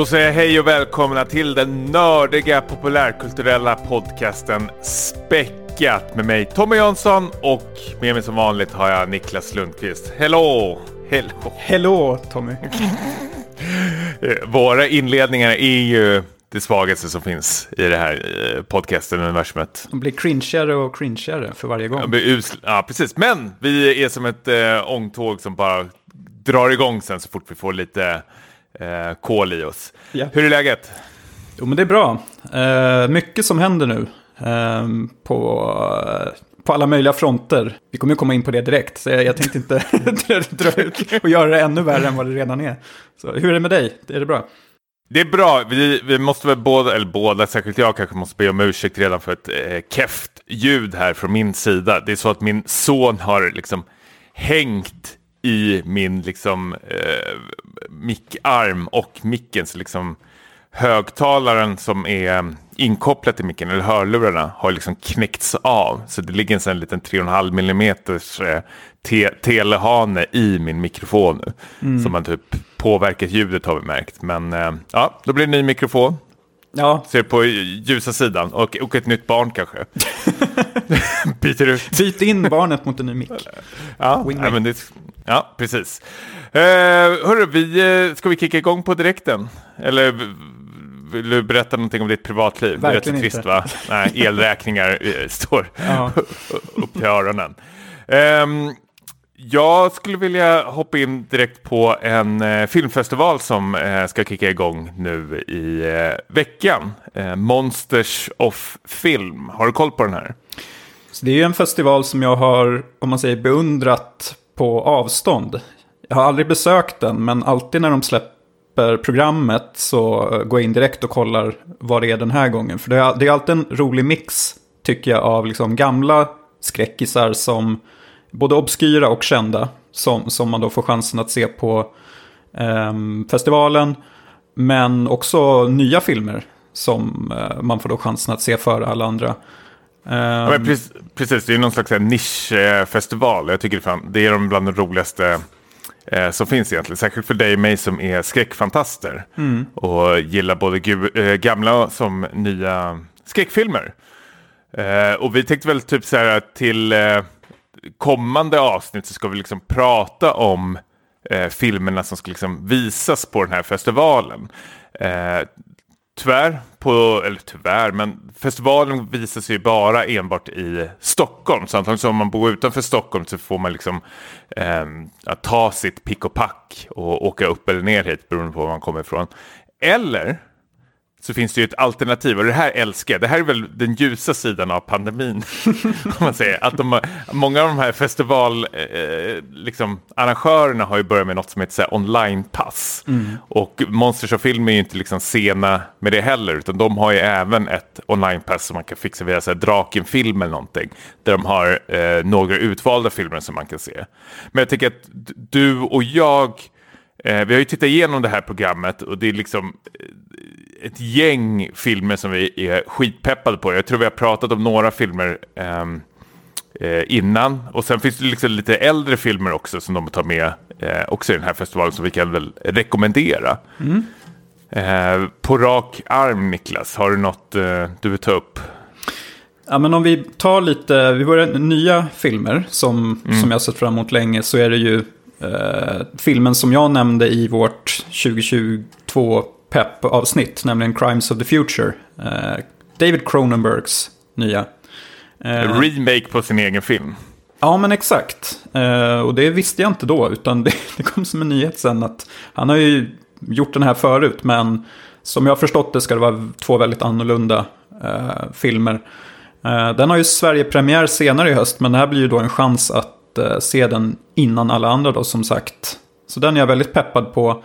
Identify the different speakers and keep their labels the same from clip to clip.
Speaker 1: Då säger jag hej och välkomna till den nördiga populärkulturella podcasten Späckat med mig Tommy Jönsson och med mig som vanligt har jag Niklas Lundqvist. Hello! Hello!
Speaker 2: Hello Tommy!
Speaker 1: Eh, Våra inledningar är ju det svagaste som finns i det här eh, podcasten universumet.
Speaker 2: De blir cringeare och cringeare för varje gång.
Speaker 1: Ja, precis. Men vi är som ett eh, ångtåg som bara drar igång sen så fort vi får lite eh, kol i oss.
Speaker 2: Ja.
Speaker 1: Hur är läget?
Speaker 2: Jo men det är bra. Eh, mycket som händer nu. eh, på, på alla möjliga fronter. Vi kommer ju komma in på det direkt. Så jag, jag tänkte inte dra, dra ut och göra det ännu värre än vad det redan är. Så hur är det med dig? Är det bra?
Speaker 1: Det är bra. Vi, vi måste väl båda, eller båda, särskilt jag kanske måste be om ursäkt redan för ett eh, keft ljud här från min sida. Det är så att min son har liksom hängt i min liksom eh, mickarm och micken. Så liksom högtalaren som är inkopplad till micken, eller hörlurarna, har liksom knäckts av. Så det ligger en liten 3,5 millimeters eh, te telehane i min mikrofon nu. Som har typ påverkat ljudet har vi märkt. Men eh, ja, då blir det en ny mikrofon.
Speaker 2: Ja,
Speaker 1: Ser på ljusa sidan och, och ett nytt barn kanske. Byter ut.
Speaker 2: byt in barnet mot en ny mick.
Speaker 1: Ja, men det, ja precis. Uh, hörru, vi, eh, ska vi kicka igång på direkten? Eller vill du berätta någonting om ditt privatliv?
Speaker 2: Verkligen
Speaker 1: det är rätt trist va? Nej, elräkningar eh, står
Speaker 2: Ja.
Speaker 1: upp till öronen. Ehm, jag skulle vilja hoppa in direkt på en eh, filmfestival som eh, ska kicka igång nu i eh, veckan. Eh, Monsters of Film. Har du koll på den här?
Speaker 2: Så det är ju en festival som jag har, om man säger beundrat på avstånd. Jag har aldrig besökt den, men alltid när de släpper programmet så eh, går jag in direkt och kollar vad det är den här gången. För det är, det är alltid en rolig mix, tycker jag, av liksom gamla skräckisar som både obskyra och kända. Som, som man då får chansen att se på eh, festivalen. Men också nya filmer som eh, man får då chansen att se före alla andra.
Speaker 1: Ja,
Speaker 2: Ehm,
Speaker 1: precis, precis, det är någon slags här nischfestival. Jag tycker det, fan, det är de bland de roligaste eh, som finns egentligen. Särskilt för dig och mig som är skräckfantaster. Och gillar både eh, gamla som nya skräckfilmer. Eh, och vi tänkte väl typ så här att till eh, kommande avsnitt så ska vi liksom prata om eh, filmerna som ska liksom visas på den här festivalen. Tyvärr, på, eller tyvärr, men festivalen visas ju bara enbart i Stockholm. Så antagligen så om man bor utanför Stockholm så får man liksom eh, att ta sitt pick och pack och åka upp eller ner hit beroende på var man kommer ifrån. Eller så finns det ju ett alternativ och det här älskar jag. Det här är väl den ljusa sidan av pandemin. om man säger. Att de, många av de här festival, eh, liksom, har ju börjat med något som heter online-pass. Och Monsters of Film är ju inte liksom sena med det heller. Utan de har ju även ett online-pass som man kan fixa via så här, Draken-film eller någonting. Där de har eh, några utvalda filmer som man kan se. Men jag tycker att du och jag Eh, vi har ju tittat igenom det här programmet och det är liksom eh, ett gäng filmer som vi är skitpeppade på. Jag tror vi har pratat om några filmer ehm, eh, innan. Och sen finns det liksom lite äldre filmer också som de tar med eh, också i den här festivalen som vi kan väl rekommendera. Eh, på rak arm Niklas, har du något eh, du vill ta upp?
Speaker 2: Ja, men om vi tar lite, vi börjar med nya filmer som, som jag sett fram emot länge så är det ju eh, filmen som jag nämnde i vårt 2022 pepp-avsnitt, nämligen Crimes of the Future. Eh, David Cronenbergs nya. Eh,
Speaker 1: Remake på sin egen film.
Speaker 2: Ja, men exakt. Eh, och det visste jag inte då, utan det, det kom som en nyhet sen att han har ju gjort den här förut, men som jag har förstått det ska det vara två väldigt annorlunda eh, filmer. Eh, den har ju Sverige-premiär senare i höst, men det här blir ju då en chans att eh, se den innan alla andra då, som sagt. Så den är jag väldigt peppad på.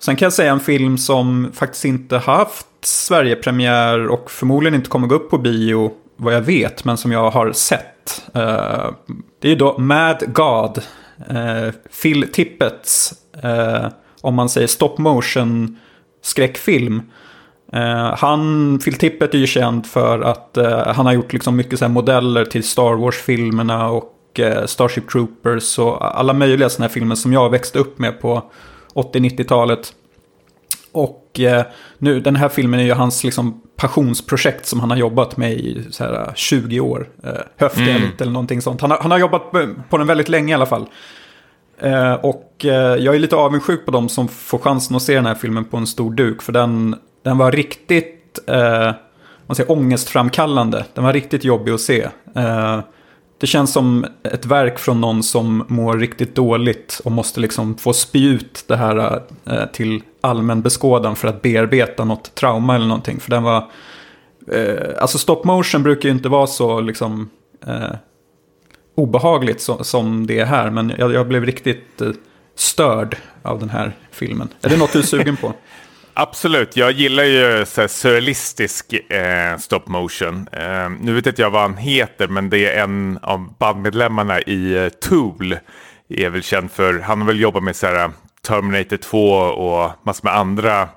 Speaker 2: Sen kan jag säga en film som faktiskt inte haft Sverigepremiär och förmodligen inte kommer gå upp på bio, vad jag vet, men som jag har sett. Eh, det är ju då Mad God, eh, Phil Tippets, eh, om man säger stop motion skräckfilm. Han, Phil Tippett är ju känd för att han har gjort liksom mycket så här modeller till Star Wars-filmerna och Starship Troopers och alla möjliga sådana här filmer som jag växte upp med på 80-90-talet. Och eh, nu, den här filmen är ju hans liksom, passionsprojekt som han har jobbat med i så här, 20 år. Eh, mm. eller någonting sånt. Han har, han har jobbat på den väldigt länge i alla fall. Eh, och eh, jag är lite avundsjuk på dem som får chansen att se den här filmen på en stor duk. För den, den var riktigt eh, man säger, ångestframkallande. Den var riktigt jobbig att se. Det känns som ett verk från någon som mår riktigt dåligt och måste liksom få spy ut det här eh, till allmän beskådan för att bearbeta något trauma eller någonting. För den var... Eh, alltså stop motion brukar ju inte vara så liksom eh, obehagligt så, som det är här. Men jag, jag blev riktigt eh, störd av den här filmen. Är det något du är sugen på?
Speaker 1: Absolut, jag gillar ju så här, surrealistisk eh, stop motion. Eh, nu vet inte jag vad han heter, men det är en av bandmedlemmarna i eh, Tool. Är väl känd för, han har väl jobbat med så här, eh, Terminator 2 och massor med andra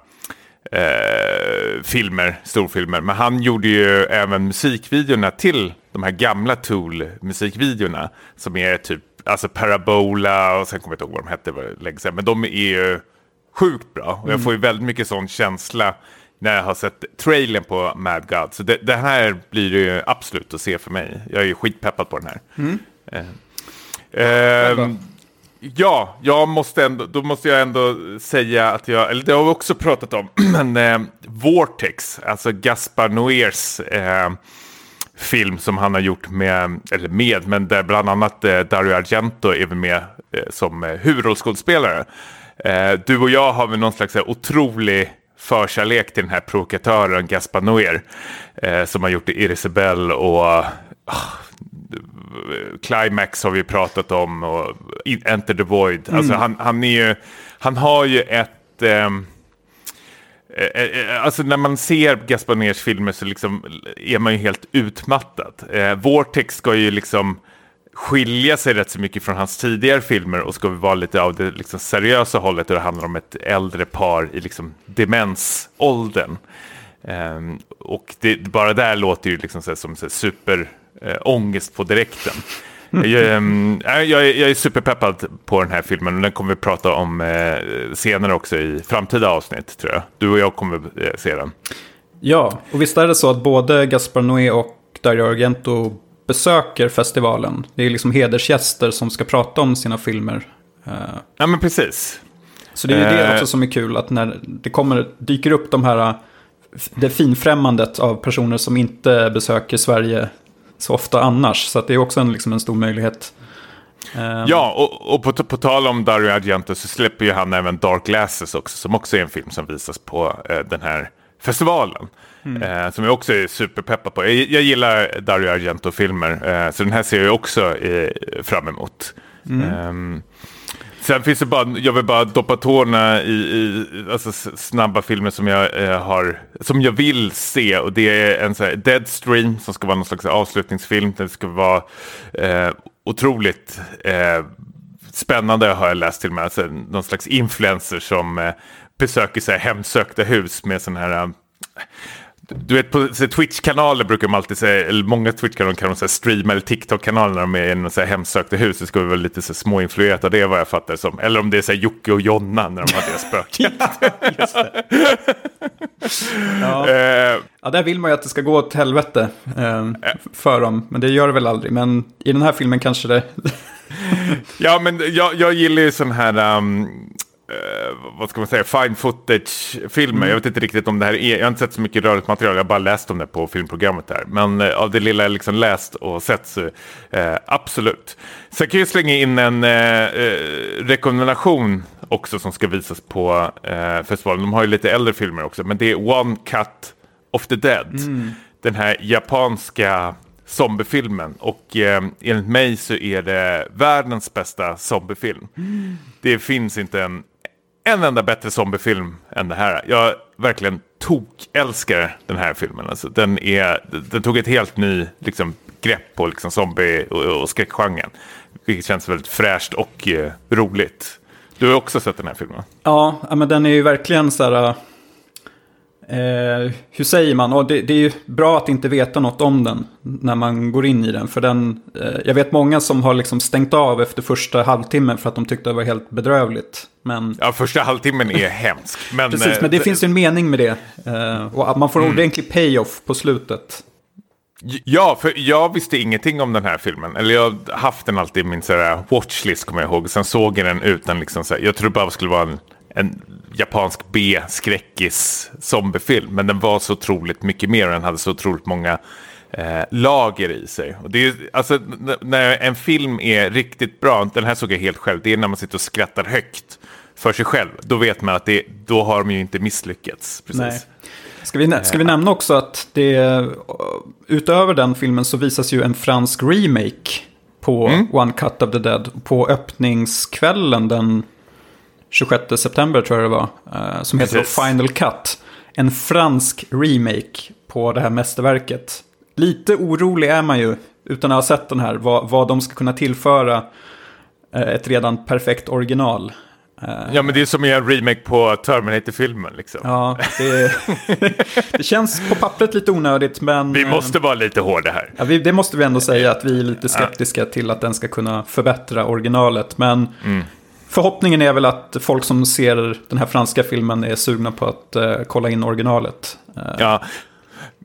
Speaker 1: eh, filmer, storfilmer. Men han gjorde ju även musikvideorna till de här gamla Tool-musikvideorna. Som är typ, alltså Parabola och sen kommer jag inte ihåg vad de hette länge sedan. Men de är ju sjukt bra. Och jag får ju väldigt mycket sån känsla när jag har sett trailern på Mad God. Så det, det, här blir det ju absolut att se för mig. Jag är ju skitpeppad på den här. Mm. Eh, eh, ja, jag måste ändå, då måste jag ändå säga att jag, eller det har vi också pratat om, men eh, Vortex, alltså Gaspar Noers eh, film som han har gjort med, eller med, men där bland annat eh, Dario Argento är med eh, som huvudrollskådespelare. Eh, du och jag har väl någon slags otrolig förkärlek till den här provokatören Gaspar Noer. Eh, som har gjort Irisabel och oh, Climax har vi pratat om och Enter the Void. Mm. Alltså han, han, är ju, han har ju ett... Ehm, eh, eh, Alltså när man ser Gaspar Noers filmer så liksom är man ju helt utmattad. Eh, Vortex ska ju liksom skilja sig rätt så mycket från hans tidigare filmer och ska vara lite av det liksom seriösa hållet och det handlar om ett äldre par i liksom demensåldern. Um, och det, bara där låter ju liksom så som så super uh, på direkten. jag, um, jag, jag, är superpeppad på den här filmen och den kommer vi prata om uh, senare också i framtida avsnitt tror jag. Du och jag kommer uh, se den.
Speaker 2: Ja, och visst är det så att både Gaspar Noé och Dario Argento besöker festivalen. Det är liksom hedersgäster som ska prata om sina filmer.
Speaker 1: Eh, ja, men precis.
Speaker 2: Så det är ju det eh. också som är kul, att när det kommer, dyker upp de här, det finfrämmandet av personer som inte besöker Sverige så ofta annars. Så det är också en, liksom en stor möjlighet.
Speaker 1: Eh. Ja, och, och på, på, tal om Dario Argento så släpper ju han även Dark Glasses också, som också är en film som visas på eh, den här festivalen. Mm. Eh, som jag också är superpeppad på. Jag, jag gillar Dario Argento-filmer, eh, så den här ser jag också eh, fram emot. Mm. Ehm, sen finns det bara, jag vill bara doppa tårna i, i alltså, snabba filmer som jag eh, har, som jag vill se. Och det är en så här, Deadstream som ska vara någon slags avslutningsfilm. Den ska vara eh, otroligt eh, spännande har jag läst till och med. Alltså, någon slags influencer som besöker så här, hemsökta hus med sån här du vet på Twitch-kanaler brukar man alltid säga, eller många Twitch-kanaler kan de säga streama eller TikTok-kanaler när de är i så här hemsökta hus. Det ska vara lite så småinfluerat av det vad jag fattar som. Eller om det är så här Jocke och Jonna när de har det spöket.
Speaker 2: ja. Uh, ja, där vill man ju att det ska gå åt helvete uh, för dem. Men det gör det väl aldrig. Men i den här filmen kanske det...
Speaker 1: ja, men jag, jag gillar ju sån här... Um, Uh, vad ska man säga, fine footage-filmer. Mm. Jag vet inte riktigt om det här är, jag har inte sett så mycket rörligt material, jag har bara läst om det på filmprogrammet här. Men uh, av det lilla jag liksom läst och sett så uh, absolut. Sen kan jag slänga in en rekommendation också som ska visas på festivalen. De har ju lite äldre filmer också, men det är One Cut of the Dead. Mm. Den här japanska zombiefilmen. Och eh, enligt mig så är det världens bästa zombiefilm. Mm. Det finns inte en en enda bättre zombiefilm än det här. Jag verkligen tokälskar den här filmen. Alltså, den, är, den tog ett helt ny liksom, grepp på liksom, zombie och, och skräckgenren. Vilket känns väldigt fräscht och eh, roligt. Du har också sett den här filmen.
Speaker 2: Ja, men den är ju verkligen så här... Eh, hur säger man? Och det, det, är ju bra att inte veta något om den när man går in i den. För den, eh, jag vet många som har liksom stängt av efter första halvtimmen för att de tyckte det var helt bedrövligt. Men,
Speaker 1: Ja, första halvtimmen är hemsk. Men,
Speaker 2: precis,
Speaker 1: eh,
Speaker 2: men det finns ju en mening med det. Eh, och att man får en ordentlig payoff på slutet.
Speaker 1: Ja, för jag visste ingenting om den här filmen. Eller jag har haft den alltid i min sådär, watchlist kommer jag ihåg. Sen såg jag den utan liksom så här, jag trodde bara det skulle vara en, en japansk B-skräckis zombiefilm. Men den var så otroligt mycket mer och den hade så otroligt många eh, lager i sig. Och det är, alltså, när en film är riktigt bra, den här såg jag helt själv, det är när man sitter och skrattar högt för sig själv. Då vet man att det, då har de ju inte misslyckats. Precis.
Speaker 2: Nej. Ska vi, ska vi nämna också att det, eh, utöver den filmen så visas ju en fransk remake på One Cut of the Dead. På öppningskvällen den 26 september tror jag det var. eh, Som heter. Final Cut. En fransk remake på det här mästerverket. Lite orolig är man ju, utan att ha sett den här, vad, vad de ska kunna tillföra eh, ett redan perfekt original. Eh,
Speaker 1: Ja, men det är som en remake på Terminator-filmen. Liksom.
Speaker 2: Ja, det, det känns på pappret lite onödigt, men...
Speaker 1: Vi
Speaker 2: eh,
Speaker 1: måste vara lite hårda här.
Speaker 2: Ja, vi, det måste vi ändå säga att vi är lite skeptiska till att den ska kunna förbättra originalet. Men
Speaker 1: Mm.
Speaker 2: förhoppningen är väl att folk som ser den här franska filmen är sugna på att eh, kolla in originalet. Eh,
Speaker 1: Ja.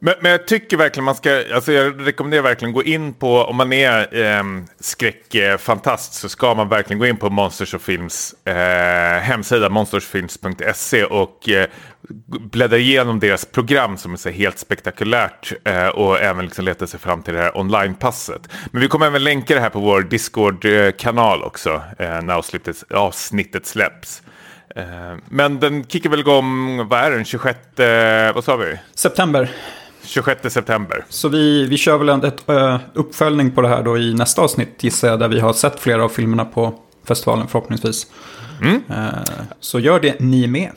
Speaker 1: Men, men jag tycker verkligen man ska, alltså jag rekommenderar verkligen gå in på, om man är eh, skräckfantast så ska man verkligen gå in på Monsters och Films eh, hemsida, monstersfilms.se och eh, bläddra igenom deras program som är så helt spektakulärt eh, och även liksom leta sig fram till det här onlinepasset. Men vi kommer även länka det här på vår Discord-kanal också eh, när avsnittet, avsnittet släpps. Eh, men den kickar väl igång, vad är den, 26, eh, vad sa vi?
Speaker 2: September.
Speaker 1: 26 september.
Speaker 2: Så vi, vi kör väl en ett, eh, uppföljning på det här då i nästa avsnitt gissar jag. Där vi har sett flera av filmerna på festivalen förhoppningsvis.
Speaker 1: Mm.
Speaker 2: Eh, så gör det ni med.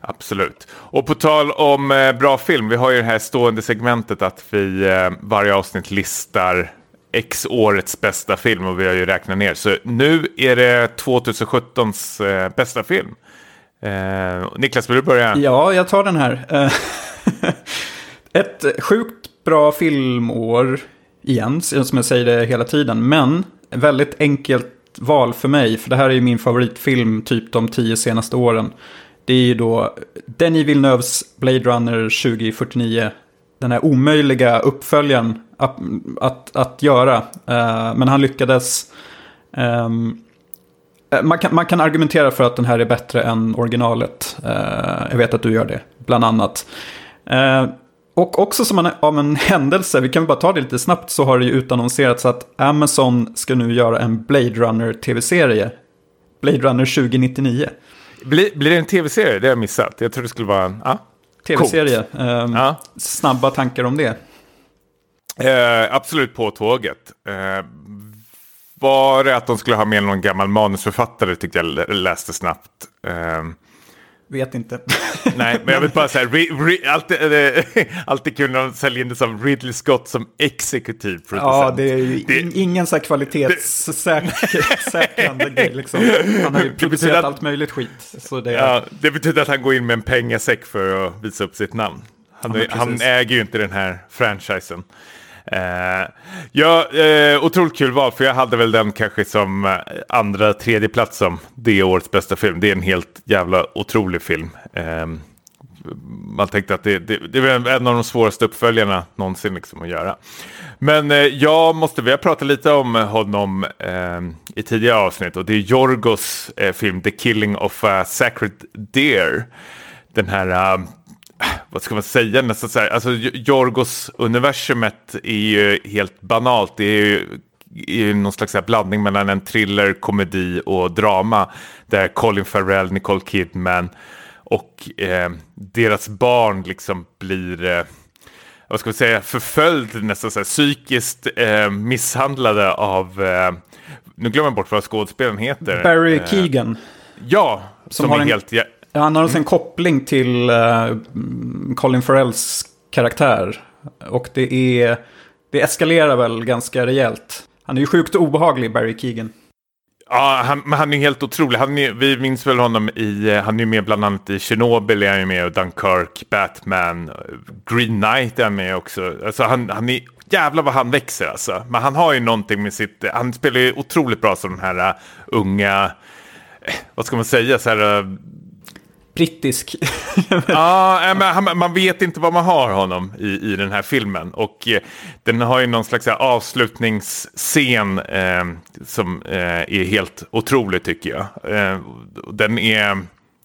Speaker 1: Absolut. Och på tal om eh, bra film, vi har ju det här stående segmentet att vi eh, varje avsnitt listar X årets bästa film och vi har ju räknat ner. Så nu är det 2017s eh, bästa film. Niklas, vill du börja?
Speaker 2: Ja, jag tar den här. Ett sjukt bra filmår igen, som jag säger det hela tiden. Men väldigt enkelt val för mig, för det här är ju min favoritfilm typ de tio senaste åren. Det är ju då Denis Villeneuves Blade Runner 2049. Den här omöjliga uppföljaren att, att, att göra. Eh, men han lyckades. Ehm, eh, man kan, man kan argumentera för att den här är bättre än originalet. Eh, jag vet att du gör det, bland annat. Och också som en, av en händelse, vi kan bara ta det lite snabbt, så har det ju utannonserats att Amazon ska nu göra en Blade Runner tv-serie. Blade Runner 2099.
Speaker 1: Blir, blir det en tv-serie? Det har jag missat. Jag tror det skulle vara en... Ja.
Speaker 2: Tv-serie. Eh,
Speaker 1: Ja.
Speaker 2: Snabba tankar om det.
Speaker 1: Eh, absolut på tåget. Eh, var det att de skulle ha med någon gammal manusförfattare tyckte jag lä- läste snabbt.
Speaker 2: Vet inte.
Speaker 1: nej, men jag vill bara säga, ri, ri, alltid, eh, alltid kul när de säljer in det som Ridley Scott som exekutiv producent.
Speaker 2: Ja, det är ju
Speaker 1: Det-
Speaker 2: in, ingen så här kvalitetssäkrande grej. Liksom. Han har ju producerat
Speaker 1: att-
Speaker 2: allt möjligt skit. Så det,
Speaker 1: Ja, det betyder att han går in med en pengasäck för att visa upp sitt namn. Han,
Speaker 2: Ja,
Speaker 1: han äger ju inte den här franchisen. Eh, ja, eh, otroligt kul val, för jag hade väl den kanske som eh, andra, tredje plats som det årets bästa film. Det är en helt jävla otrolig film. Eh, man tänkte att det, det, det var en av de svåraste uppföljarna någonsin liksom att göra. Men eh, jag måste, vi har pratat lite om honom eh, i tidigare avsnitt och det är Jorgos eh, film The Killing of a Sacred Deer. Den här, eh, vad ska man säga, nästan så här, alltså Jorgos universumet är ju helt banalt. Det är ju ju någon slags här blandning mellan en thriller, komedi och drama. Där Colin Farrell, Nicole Kidman och eh, deras barn liksom blir eh, vad ska vi säga, förföljd, nästan så här, psykiskt eh, misshandlade av, eh, nu glömmer jag bort vad skådespelaren heter.
Speaker 2: Barry
Speaker 1: Eh,
Speaker 2: Keegan.
Speaker 1: Ja, som,
Speaker 2: har
Speaker 1: är
Speaker 2: en-
Speaker 1: helt... Ja,
Speaker 2: Han har också en koppling till mm, Colin Farrells karaktär. Och det är... Det eskalerar väl ganska rejält. Han är ju sjukt obehaglig, Barry Keegan.
Speaker 1: ja han, men han är helt otrolig. Han är, vi minns väl honom i, eh, han är ju med bland annat i Chernobyl, är han ju med, och Dunkirk, Batman, eh, Green Knight är han med också. Alltså han, han är, jävlar vad han växer alltså. Men han har ju någonting med sitt, han spelar ju otroligt bra som den här uh, unga, vad ska man säga, så här... Uh,
Speaker 2: Brittisk.
Speaker 1: ah, men han, man vet inte vad man har honom i, i den här filmen. Och eh, den har ju någon slags här, avslutningsscen eh, som eh, är helt otrolig tycker jag. Eh, den är...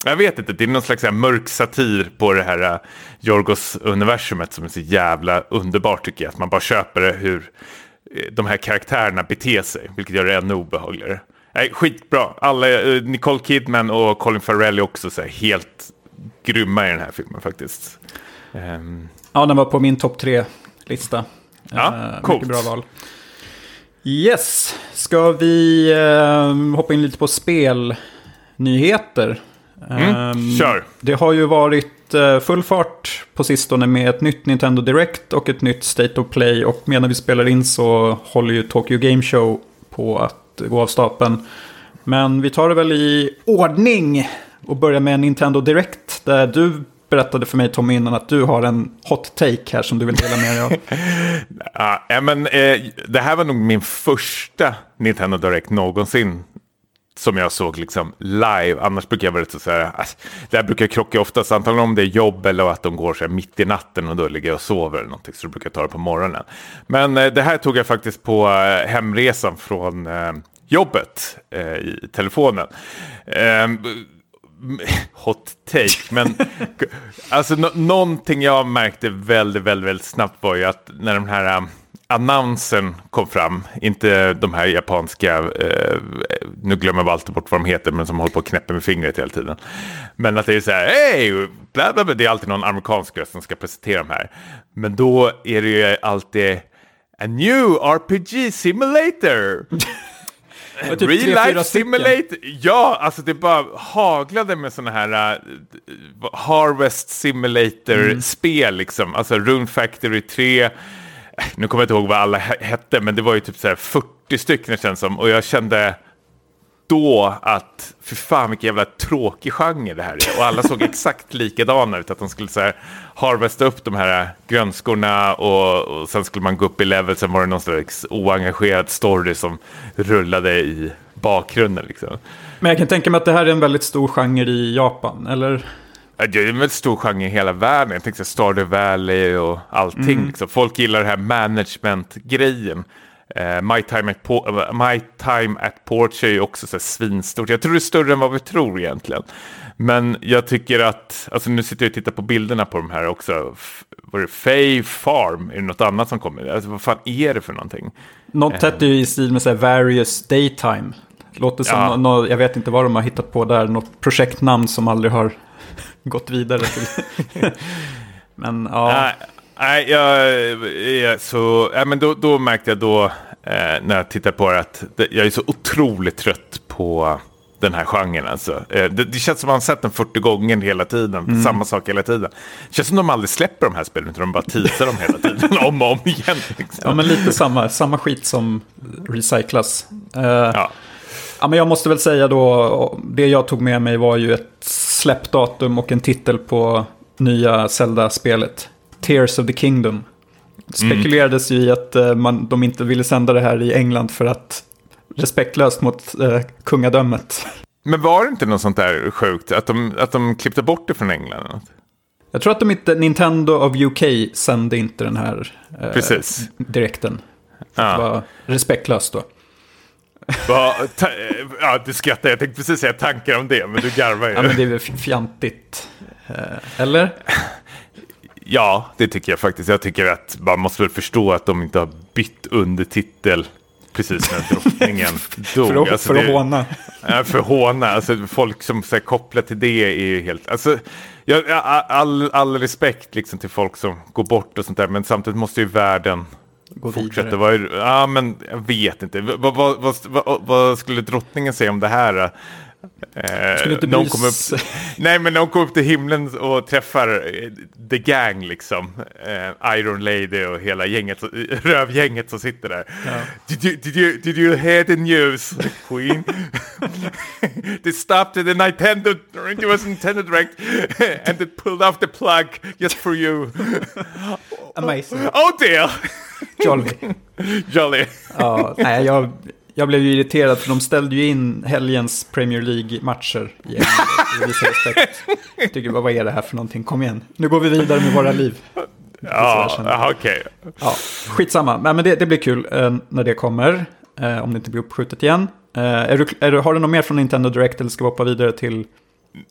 Speaker 1: Jag vet inte, det är någon slags här mörk satir på det här eh, uh, Jorgos-universumet som är så jävla underbart tycker jag. Att man bara köper det hur eh, de här karaktärerna beter sig, vilket gör det ännu obehagligare. Nej, skitbra. Alla, uh, Nicole Kidman och Colin Farrell är också så här, helt grymma i den här filmen faktiskt. Um...
Speaker 2: Ja, den var på min topp tre-lista.
Speaker 1: Ja, uh, coolt.
Speaker 2: Mycket bra val. Yes, ska vi uh, hoppa in lite på spelnyheter?
Speaker 1: Mm, um, kör.
Speaker 2: Det har ju varit uh, full fart på sistone med ett nytt Nintendo Direct och ett nytt State of Play. Och medan vi spelar in så håller ju Tokyo Game Show på att gå av stapeln. Men vi tar det väl i ordning och börjar med Nintendo Direct. Där du berättade för mig Tommy innan att du har en hot take här som du vill dela med dig av.
Speaker 1: ja, men, eh, det här var nog min första Nintendo Direct någonsin som jag såg liksom live. Annars brukar jag vara så här, alltså, det här brukar krocka oftast, antagligen om det är jobb eller att de går så här mitt i natten och då ligger jag och sover eller någonting, så då brukar jag ta det på morgonen. Men eh, det här tog jag faktiskt på eh, hemresan från eh, jobbet eh, i telefonen. Ehm, hot take, men alltså no någonting jag märkte väldigt, väldigt, väldigt snabbt var ju att när de här eh, annonsen kom fram, inte de här japanska, eh, nu glömmer jag alltid bort vad de heter, men som håller på och knäpper med fingret hela tiden. Men att det är så här, hej, bla, bla, bla, det är alltid någon amerikansk röst som ska presentera de här. Men då är det ju alltid a new RPG simulator. Typ Real life simulator. Ja, alltså det bara haglade med sådana här uh, Harvest Simulator-spel mm. liksom. Alltså Rune Factory 3 nu kommer jag inte ihåg vad alla hette, men det var ju typ så 40 stycken känns som. Och jag kände då att, för fan vilken jävla tråkig genre det här är. Och alla såg exakt likadana ut, att de skulle så här harvesta upp de här grönskorna och, och sen skulle man gå upp i level. Sen var det någon slags oengagerad story som rullade i bakgrunden. Liksom.
Speaker 2: Men jag kan tänka mig att det här är en väldigt stor genre i Japan, eller?
Speaker 1: Det är en väldigt stor genre i hela världen. Jag tänkte Stardew Valley och allting. Mm. Liksom. Folk gillar den här management-grejen. Uh, My, time at uh, My time at Porch är ju också så svinstort. Jag tror det är större än vad vi tror egentligen. Men jag tycker att, alltså nu sitter jag och tittar på bilderna på de här också. Var det Fay Farm? Är det något annat som kommer? Alltså, vad fan är det för någonting?
Speaker 2: Något tätt uh, i stil med så här Various Daytime. Låter som, ja. no, jag vet inte vad de har hittat på där, något projektnamn som aldrig har gått vidare till. men ja.
Speaker 1: Nej, jag, jag, så, ja, men då, då märkte jag då eh, när jag tittade på det att det, jag är så otroligt trött på den här genren. Alltså. Eh, det, det, känns som man sett den 40 gånger hela tiden, mm. samma sak hela tiden. Det känns som de aldrig släpper de här spelen, utan de bara teasar dem hela tiden, om och om igen. Liksom.
Speaker 2: Ja, men lite samma, samma skit som recyclas. Uh, ja. Ja, men jag måste väl säga då, det jag tog med mig var ju ett släppdatum och en titel på nya Zelda-spelet. Tears of the Kingdom. Spekulerades mm. ju i att uh, man, de inte ville sända det här i England för att respektlöst mot uh, kungadömet.
Speaker 1: Men var det inte något sånt där sjukt? Att de, att de klippte bort det från England?
Speaker 2: Jag tror att de inte, Nintendo of UK sände inte den här
Speaker 1: Precis.
Speaker 2: direkten. Ja. Det var respektlöst då.
Speaker 1: Ja, du skrattar. Jag tänkte precis säga tankar om det, men du garvar ju.
Speaker 2: Ja, men det är väl fjantigt. Eller?
Speaker 1: Ja, det tycker jag faktiskt. Jag tycker att man måste väl förstå att de inte har bytt undertitel precis när drottningen dog.
Speaker 2: för, att, alltså, för att det, håna.
Speaker 1: Ja, för att håna. Alltså, folk som så här, kopplar till det är ju helt... Alltså, jag, all, all respekt liksom, till folk som går bort och sånt där, men samtidigt måste ju världen Gå fortsätta. Vara, ja, men jag vet inte. Vad, vad, vad, vad, skulle drottningen säga om det här?
Speaker 2: Eh, någon kom
Speaker 1: upp, Nej, men de kom upp till himlen och träffar eh, The Gang, liksom. Eh, Iron Lady och hela gänget, rövgänget som sitter där. Ja. Did, you, did, you, did you hear the news, Queen? they stopped the Nintendo, it was Nintendo Direct, and they pulled off the plug just for you.
Speaker 2: Amazing.
Speaker 1: Oh dear!
Speaker 2: Jolly.
Speaker 1: Jolly.
Speaker 2: ja, nej, jag jag blev ju irriterad för de ställde ju in helgens Premier League-matcher. Jag tycker, vad är det här för någonting? Kom igen, nu går vi vidare med våra liv.
Speaker 1: Ja, okej. Okay.
Speaker 2: Ja, skitsamma, men det, det blir kul eh, när det kommer. Eh, om det inte blir uppskjutet igen. Eh, är du, är du, har du något mer från Nintendo Direct eller ska vi hoppa vidare till?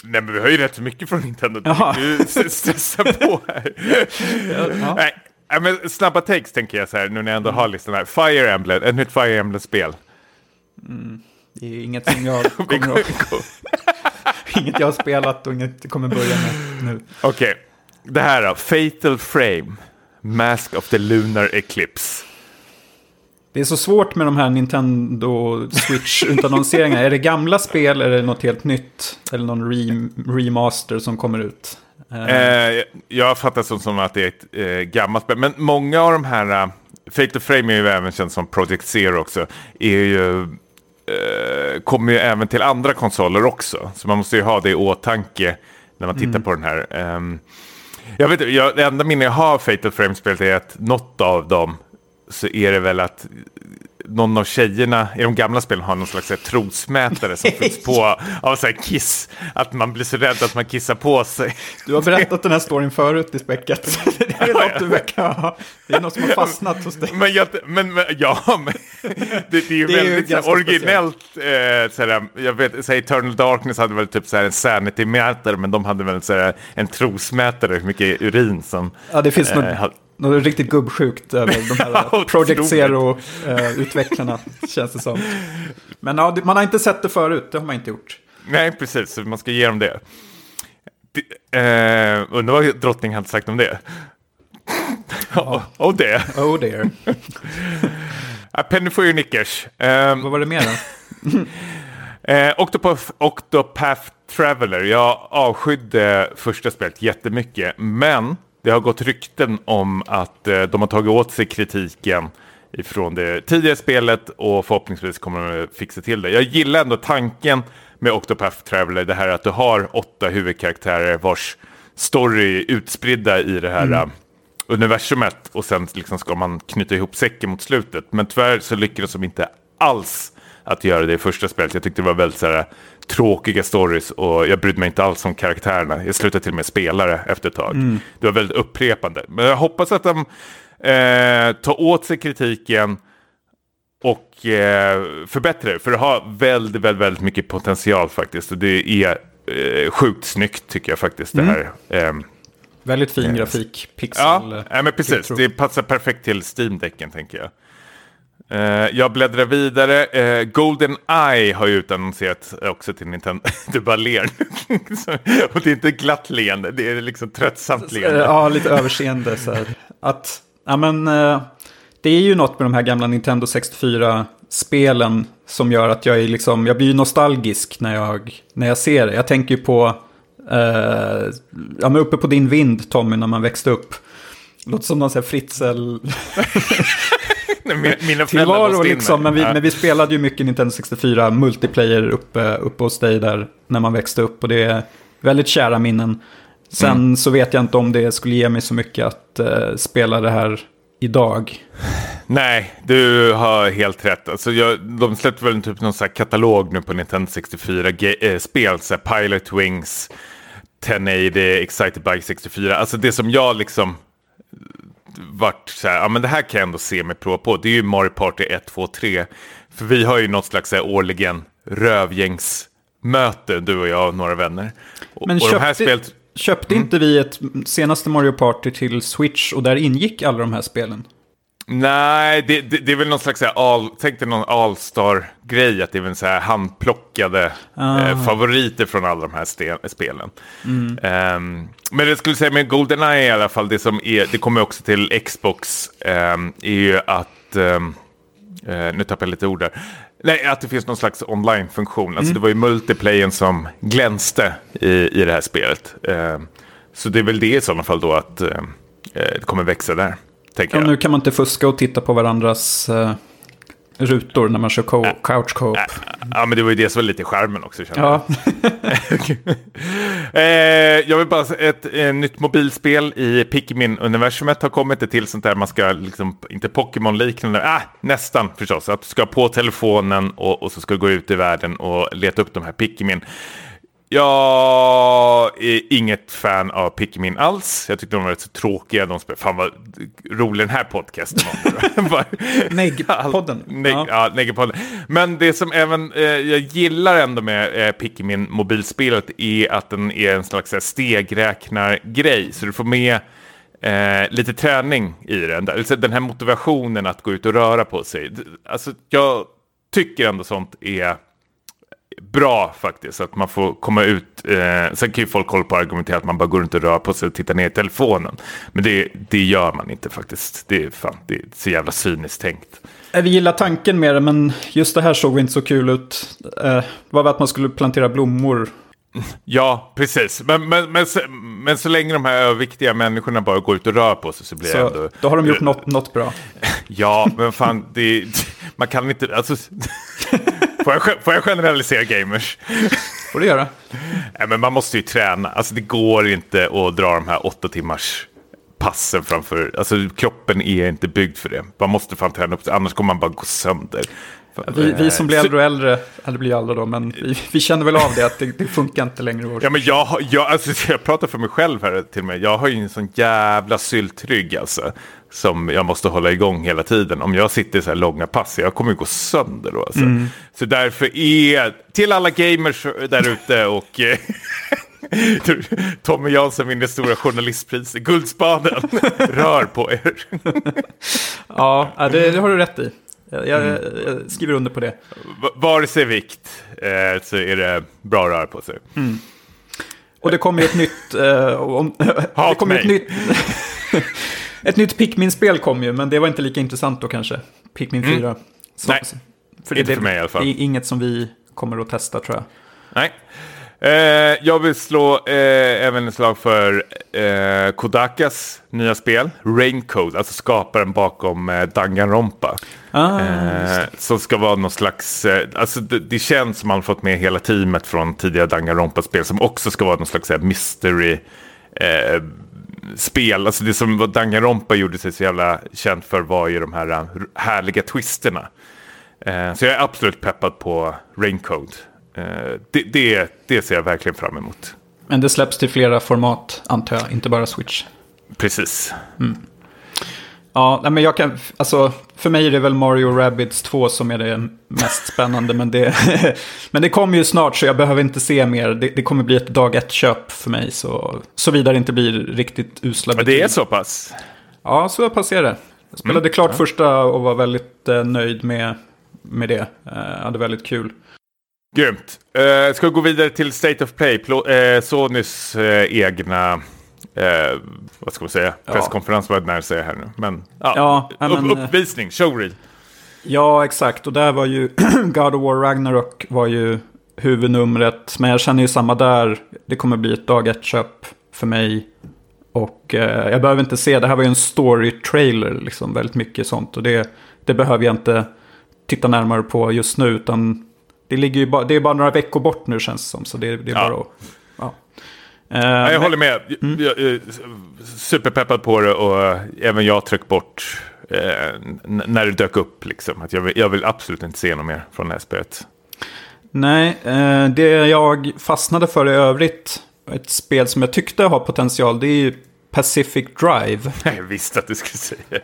Speaker 1: Nej, men vi har ju rätt så mycket från Nintendo Direct. Du stressar på här. ja. Nej, men snabba takes tänker jag så här, nu när jag ändå har listan här. Fire Emblem, ett nytt Fire Emblem-spel.
Speaker 2: Mm. Det är inget som jag kommer att... inget jag har spelat och inget kommer börja med nu.
Speaker 1: Okej, okay. det här då. Fatal Frame. Mask of the Lunar Eclipse.
Speaker 2: Det är så svårt med de här Nintendo Switch-utannonseringarna. är det gamla spel eller är det något helt nytt? Eller någon re remaster som kommer ut?
Speaker 1: Eh, jag fattar som, som att det är ett eh, gammalt spel. Men många av de här, Fate of Frame är ju även känt som Project Zero också, är ju, eh, kommer ju även till andra konsoler också. Så man måste ju ha det i åtanke när man tittar mm. på den här. Um, jag vet jag, det enda minne jag har av Fatal Frame-spelet är att något av dem så är det väl att någon av tjejerna i de gamla spelen har någon slags trosmätare som fylls på av så här kiss. Att man blir så rädd att man kissar på sig.
Speaker 2: Du har berättat den här storyn förut i späcket. Det är något du verkar Det är något som har fastnat hos dig.
Speaker 1: Men, jag, men, men ja, men det, det är ju det är väldigt ju så originellt. Eh, så här, jag vet, så här, Eternal Darkness hade väl typ så här en sanity-mätare, men de hade väl så här, en trosmätare, hur mycket urin som...
Speaker 2: Ja, det finns eh, något något riktigt gubbsjukt över de här Project Zero-utvecklarna, eh, känns det som. Men ja, man har inte sett det förut, det har man inte gjort.
Speaker 1: Nej, precis, så man ska ge dem det. Eh, undrar vad drottning hade sagt om det.
Speaker 2: Ja.
Speaker 1: oh, det.
Speaker 2: Oh dear.
Speaker 1: Penny for your knickers. Um,
Speaker 2: vad var det mer då?
Speaker 1: eh, Octopath, Octopath Traveler. Jag avskydde första spelet jättemycket. Men det har gått rykten om att eh, de har tagit åt sig kritiken ifrån det tidigare spelet och förhoppningsvis kommer de fixa till det. Jag gillar ändå tanken med Octopath Traveler, det här att du har åtta huvudkaraktärer vars story är utspridda i det här mm. Uh, universumet och sen liksom ska man knyta ihop säcken mot slutet. Men tyvärr så lyckades de inte alls att göra det i första spelet. Jag tyckte det var väldigt så här, tråkiga stories och jag brydde mig inte alls om karaktärerna. Jag slutade till och med spela det efter ett tag. Mm. Det var väldigt upprepande. Men jag hoppas att de eh, tar åt sig kritiken och eh, förbättrar det. För det har väldigt, väldigt, väldigt mycket potential faktiskt. Och det är eh, sjukt snyggt tycker jag faktiskt. Mm. Det här. Eh,
Speaker 2: väldigt fin grafik, pixel.
Speaker 1: Ja, ja men precis. Det passar perfekt till Steam-däcken tänker jag. Uh, jag bläddrar vidare. Uh, Golden Eye har ju utannonserat också till Nintendo. du bara ler. och det är inte glatt leende, det är liksom tröttsamt leende.
Speaker 2: Ja, lite överseende. Så här. Att, ja, men, uh, det är ju något med de här gamla Nintendo 64-spelen som gör att jag, är liksom, jag blir nostalgisk när jag, när jag ser det. Jag tänker ju på, ja, men uppe på din vind Tommy, när man växte upp. Låter som någon sån här Fritzl...
Speaker 1: Mina tillvaro
Speaker 2: liksom. Men vi, men vi spelade ju mycket Nintendo 64 multiplayer uppe, uppe hos dig där när man växte upp. Och det är väldigt kära minnen. Sen mm. så vet jag inte om det skulle ge mig så mycket att uh, spela det här idag.
Speaker 1: Nej, du har helt rätt. Alltså jag, de släppte väl typ någon sån katalog nu på Nintendo 64-spel. Äh, Pilot Wings, 1080, Excited Bike 64. Alltså det som jag liksom varit så här, ja men det här kan jag ändå se mig prova på. Det är ju Mario Party 1, 2, 3. För vi har ju något slags så här, årligen rövgängsmöte, du och jag och några vänner.
Speaker 2: Men och, köpte, spelet... köpte mm. inte vi ett senaste Mario Party till Switch och där ingick alla de här spelen?
Speaker 1: Nej, det, det, det, är väl någon slags all, tänk dig någon All-star-grej, att det är väl så här handplockade ah. eh, favoriter från alla de här sten, spelen. Mm. Um, men det skulle säga med Goldeneye i alla fall, det som är, det kommer också till Xbox, um, är ju att, um, uh, nu tappar jag lite ord där, Nej, att det finns någon slags online-funktion. Alltså mm. det var ju multiplayen som glänste i, i det här spelet. så det är väl det i sådana fall då att uh, det kommer växa där. Tänker ja,
Speaker 2: jag. Nu kan man inte fuska och titta på varandras uh, rutor när man kör co couch co-op.
Speaker 1: Ja, men det var ju det som var lite skärmen också. Ja. Eh, jag vill bara säga ett eh, nytt mobilspel i Pikmin-universumet har kommit. Ett till sånt där man ska, liksom, inte Pokémon-liknande, ah, nästan förstås. Att du ska på telefonen och, och så ska du gå ut i världen och leta upp de här Pikmin. Jag är inget fan av Pikmin alls. Jag tyckte de var rätt så tråkiga. De spelade, fan vad rolig den här podcasten var.
Speaker 2: Neggpodden.
Speaker 1: Neg, ja. ja Neggpodden. Men det som även eh, jag gillar ändå med eh, Pikmin mobilspelet är att den är en slags stegräknargrej. Så du får med eh, lite träning i den. Alltså, den här motivationen att gå ut och röra på sig. Alltså, jag tycker ändå sånt är bra faktiskt. Att man får komma ut. Eh, sen kan ju folk hålla på och argumentera att man bara går runt och rör på sig och tittar ner i telefonen. Men det, det gör man inte faktiskt. Det är, fan, det är så jävla cyniskt tänkt.
Speaker 2: Vi gillar tanken med det, men just det här såg inte så kul ut. Eh, var att man skulle plantera blommor.
Speaker 1: Ja, precis. Men, men, men, så, men så länge de här överviktiga människorna bara går ut och rör på sig så blir så, det ändå...
Speaker 2: Då har de gjort något, något bra.
Speaker 1: ja, men fan, det, man kan inte... Alltså, Får jag, får jag generalisera gamers?
Speaker 2: får du göra.
Speaker 1: Nej, men man måste ju träna. Alltså, det går inte att dra de här åtta timmars passen framför. Alltså, kroppen är inte byggd för det. Man måste fan träna upp sig, annars kommer man bara gå sönder.
Speaker 2: Vi, vi, som blir äldre och äldre, eller blir aldra då, men vi, vi, känner väl av det att det, det funkar inte längre.
Speaker 1: Ja, men jag, jag, alltså, jag pratar för mig själv här till och med. Jag har ju en sån jävla syltrygg alltså som jag måste hålla igång hela tiden. Om jag sitter i så här långa pass, jag kommer ju gå sönder då. Alltså. Mm. Så därför är, till alla gamers där ute och eh, Tommy Jansson vinner stora journalistpriset, Guldspaden, rör på er.
Speaker 2: ja, det, det, har du rätt i. Jag, jag, mm. jag skriver under på det.
Speaker 1: V vare sig vikt eh, så är det bra rör på sig. Mm.
Speaker 2: Och det kommer ett nytt... Eh, om, det kommer ett nytt... Ett nytt Pikmin-spel kom ju, men det var inte lika intressant då kanske. Pikmin 4. Mm.
Speaker 1: Så, Nej, för inte det, för mig i alla fall.
Speaker 2: Det är inget som vi kommer att testa tror jag.
Speaker 1: Nej. Eh, jag vill slå eh, även ett slag för eh, Kodakas nya spel, Raincode, alltså skaparen bakom eh, Danganronpa. Ah, eh, som ska vara någon slags, eh, alltså det, det, känns som man fått med hela teamet från tidigare Danganronpa-spel som också ska vara någon slags mystery eh, spel. Alltså det som Danganronpa gjorde sig så jävla känt för var ju de här äh, härliga twisterna. Eh, så jag är absolut peppad på Raincode. Eh, det, det, det ser jag verkligen fram emot.
Speaker 2: Men det släpps till flera format antar jag, inte bara Switch.
Speaker 1: Precis.
Speaker 2: Mm. Ja, men jag kan, alltså, för mig är det väl Mario Rabbids 2 som är det mest spännande. men, det, men det kommer ju snart så jag behöver inte se mer. Det, det kommer bli ett dag ett-köp för mig. Så, såvida det inte blir riktigt usla
Speaker 1: betyg. Det är så pass?
Speaker 2: Ja, så pass är det. Jag spelade mm. klart ja. första och var väldigt eh, nöjd med, med det. Eh, hade väldigt kul.
Speaker 1: Grymt. Uh, ska vi gå vidare till State of Play, Pl uh, Sonys uh, egna eh, vad ska man säga, presskonferens var det när jag säger här nu. Men, ja, ja men, upp, uppvisning, showreel.
Speaker 2: Ja, exakt. Och där var ju God of War Ragnarok var ju huvudnumret. Men jag känner ju samma där. Det kommer bli ett dag ett köp för mig. Och eh, jag behöver inte se, det här var ju en story-trailer, liksom väldigt mycket sånt. Och det, det behöver jag inte titta närmare på just nu, utan det, ligger ju bara, det är bara några veckor bort nu känns det som. Så det, det är ja. bara att
Speaker 1: Uh, jag men... håller med. Mm. Jag är superpeppad på det och uh, även jag tryck bort uh, när det dök upp. Liksom. Att jag, vill, jag vill absolut inte se något mer från det här spelet.
Speaker 2: Nej, det jag fastnade för i övrigt, ett spel som jag tyckte har potential, det är ju Pacific Drive.
Speaker 1: Jag visste att du skulle säga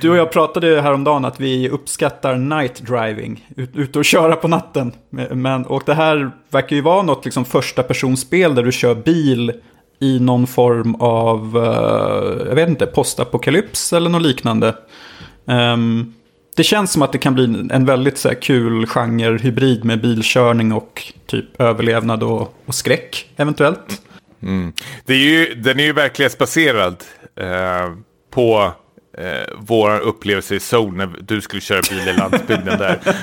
Speaker 2: Du och jag pratade häromdagen att vi uppskattar night driving. Ut, ute och köra på natten. Men, och det här verkar ju vara något liksom första personspel där du kör bil i någon form av, uh, jag vet inte, postapokalyps eller något liknande. Um, det känns som att det kan bli en väldigt så här, kul genre, hybrid med bilkörning och typ överlevnad och, och skräck eventuellt.
Speaker 1: Mm. Det är ju, den är ju verklighetsbaserad eh, på eh, vår upplevelse i Seoul när du skulle köra bil i landsbygden där.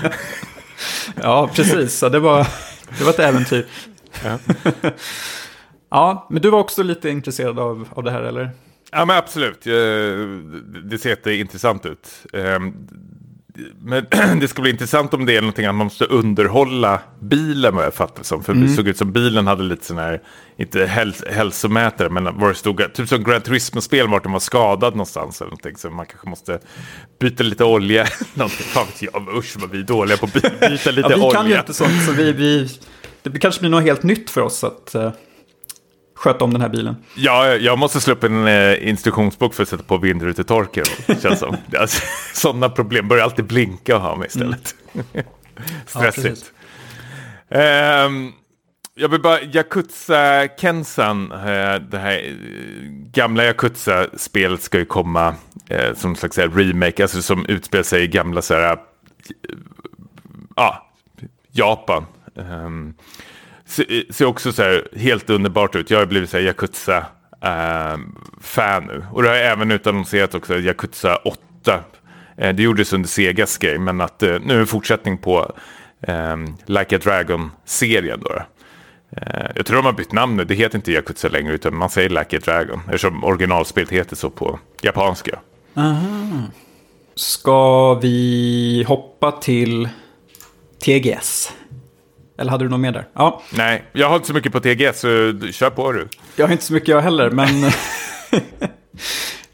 Speaker 2: ja, precis. Så det, var, det var ett äventyr. Ja. ja, men du var också lite intresserad av, av det här, eller?
Speaker 1: Ja, men absolut. Det ser jätteintressant ut. Men det ska bli intressant om det är någonting att man måste underhålla bilen vad jag fattar som. För det såg ut som bilen hade lite sån här, inte häls hälsomätare, men var det stod, typ som Gran Turismo-spel vart den var skadad någonstans eller någonting. Så man kanske måste byta lite olja. någonting. Fan vet jag, usch vad vi är dåliga på att by- byta lite
Speaker 2: Ja, vi
Speaker 1: olja.
Speaker 2: kan ju inte sånt, så vi, vi, det kanske blir något helt nytt för oss att eh, sköta om den här bilen.
Speaker 1: Ja, jag måste slå upp en eh, instruktionsbok för att sätta på. Känns som. Alltså, sådana problem börjar alltid blinka och ha mig istället. Stressigt.
Speaker 2: precis.
Speaker 1: Ehm, jag vill bara, Yakuza Kensan, eh, det här eh, gamla Yakuza-spelet ska ju komma eh, som en slags här remake, alltså som utspelar sig i gamla så här, ja, Japan. Um, ser, ser också så här helt underbart ut. Jag har blivit så här Yakuza-fan eh, nu. Och det har även utannonserat också Yakuza 8. Eh, det gjordes under Segas grej, men att eh, nu är en fortsättning på eh, Like a Dragon-serien. Då. då. Eh, jag tror de har bytt namn nu, det heter inte Yakuza längre, utan man säger Like a Dragon. Eftersom originalspelet heter så på japanska.
Speaker 2: Ska vi hoppa till TGS? Eller hade du något mer där? Ja,
Speaker 1: Nej, jag har inte så mycket på TGS, så kör på du.
Speaker 2: jag har inte så mycket jag heller, men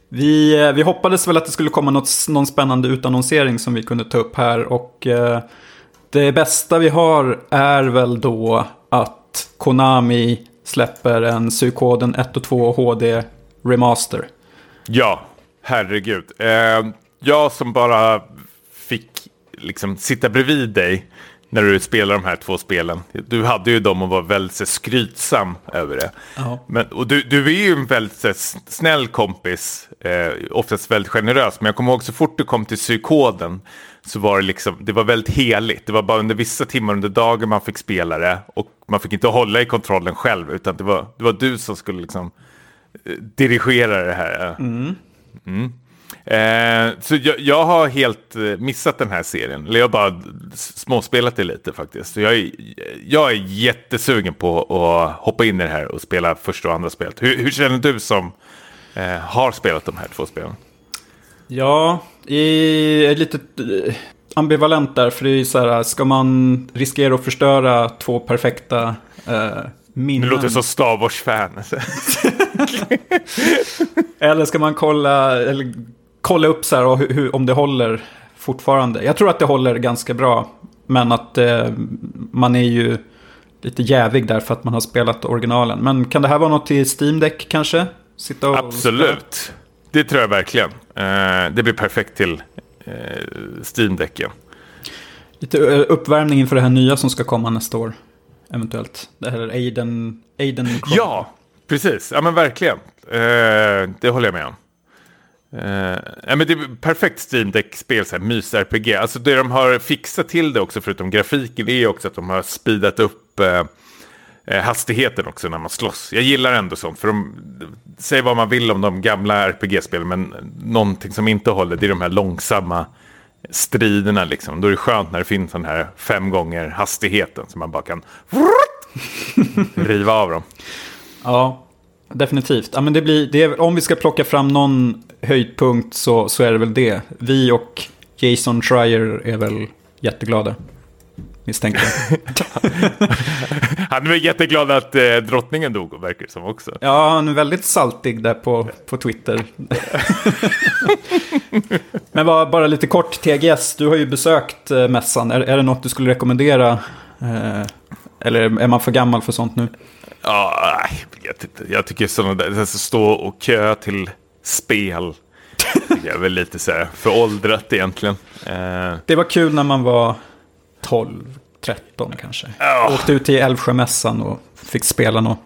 Speaker 2: vi, eh, vi hoppades väl att det skulle komma något, någon spännande utannonsering som vi kunde ta upp här. Och eh, det bästa vi har är väl då att Konami släpper en Suikoden 1 och 2 HD Remaster.
Speaker 1: Ja, herregud. Eh, jag som bara fick liksom sitta bredvid dig när du spelar de här två spelen. Du hade ju dem och var väldigt så, skrytsam över det.
Speaker 2: Ja.
Speaker 1: Men, och du, du är ju en väldigt så, snäll kompis, eh, oftast väldigt generös. Men jag kommer ihåg så fort du kom till psykoden så var det liksom, det var väldigt heligt. Det var bara under vissa timmar under dagen man fick spela det. Och man fick inte hålla i kontrollen själv, utan det var, det var du som skulle liksom eh, dirigera det här. Mm. Eh, så jag, jag har helt eh, missat den här serien. Eller jag har bara småspelat det lite faktiskt. Så jag, är, jag är jättesugen på att hoppa in i det här och spela första och andra spelet. Hur, hur känner du som eh, har spelat de här två spelen?
Speaker 2: Ja, jag är lite eh, ambivalent där. För det är ju så här, ska man riskera att förstöra två perfekta eh, minnen?
Speaker 1: Du låter som Star Wars-fan.
Speaker 2: Eller ska man kolla, eller kolla upp så här, och hur, hur, om det håller fortfarande? Jag tror att det håller ganska bra. Men att eh, man är ju lite jävig där för att man har spelat originalen. Men kan det här vara något till Steam Deck kanske? Sitta och
Speaker 1: Absolut. Det tror jag verkligen. Eh, det blir perfekt till eh, Steam-däcken.
Speaker 2: Lite eh, uppvärmning inför det här nya som ska komma nästa år. Eventuellt. Det här är Aiden... Aiden
Speaker 1: Ja, precis. Ja, men verkligen. Eh, det håller jag med om. Uh, ja, men det är perfekt Steam Deck-spel, så här, mys-RPG. Alltså det de har fixat till det också, förutom grafiken, är också att de har speedat upp uh, hastigheten också när man slåss. Jag gillar ändå sånt, för de säg vad man vill om de gamla RPG-spelen, men någonting som inte håller, det är de här långsamma striderna liksom. Då är det skönt när det finns den här fem gånger hastigheten, så man bara kan riva av dem.
Speaker 2: Ja, definitivt. Ja, men det blir, det är, om vi ska plocka fram någon höjdpunkt så, så är det väl det. Vi och Jason Schreier är väl jätteglada. Misstänker jag.
Speaker 1: Han är väl jätteglad att eh, drottningen dog, verkar det som också.
Speaker 2: Ja, han är väldigt saltig där på, på Twitter. Men bara, bara lite kort, TGS, du har ju besökt eh, mässan. Är, är det något du skulle rekommendera? Eh, eller är man för gammal för sånt nu?
Speaker 1: Ja, jag vet inte. Jag tycker sådana där, alltså stå och kö till spel. jag är väl lite så här föråldrat egentligen. Eh,
Speaker 2: Det var kul när man var 12, 13 kanske.
Speaker 1: Ja.
Speaker 2: Åkte ut till Älvsjömässan och fick spela något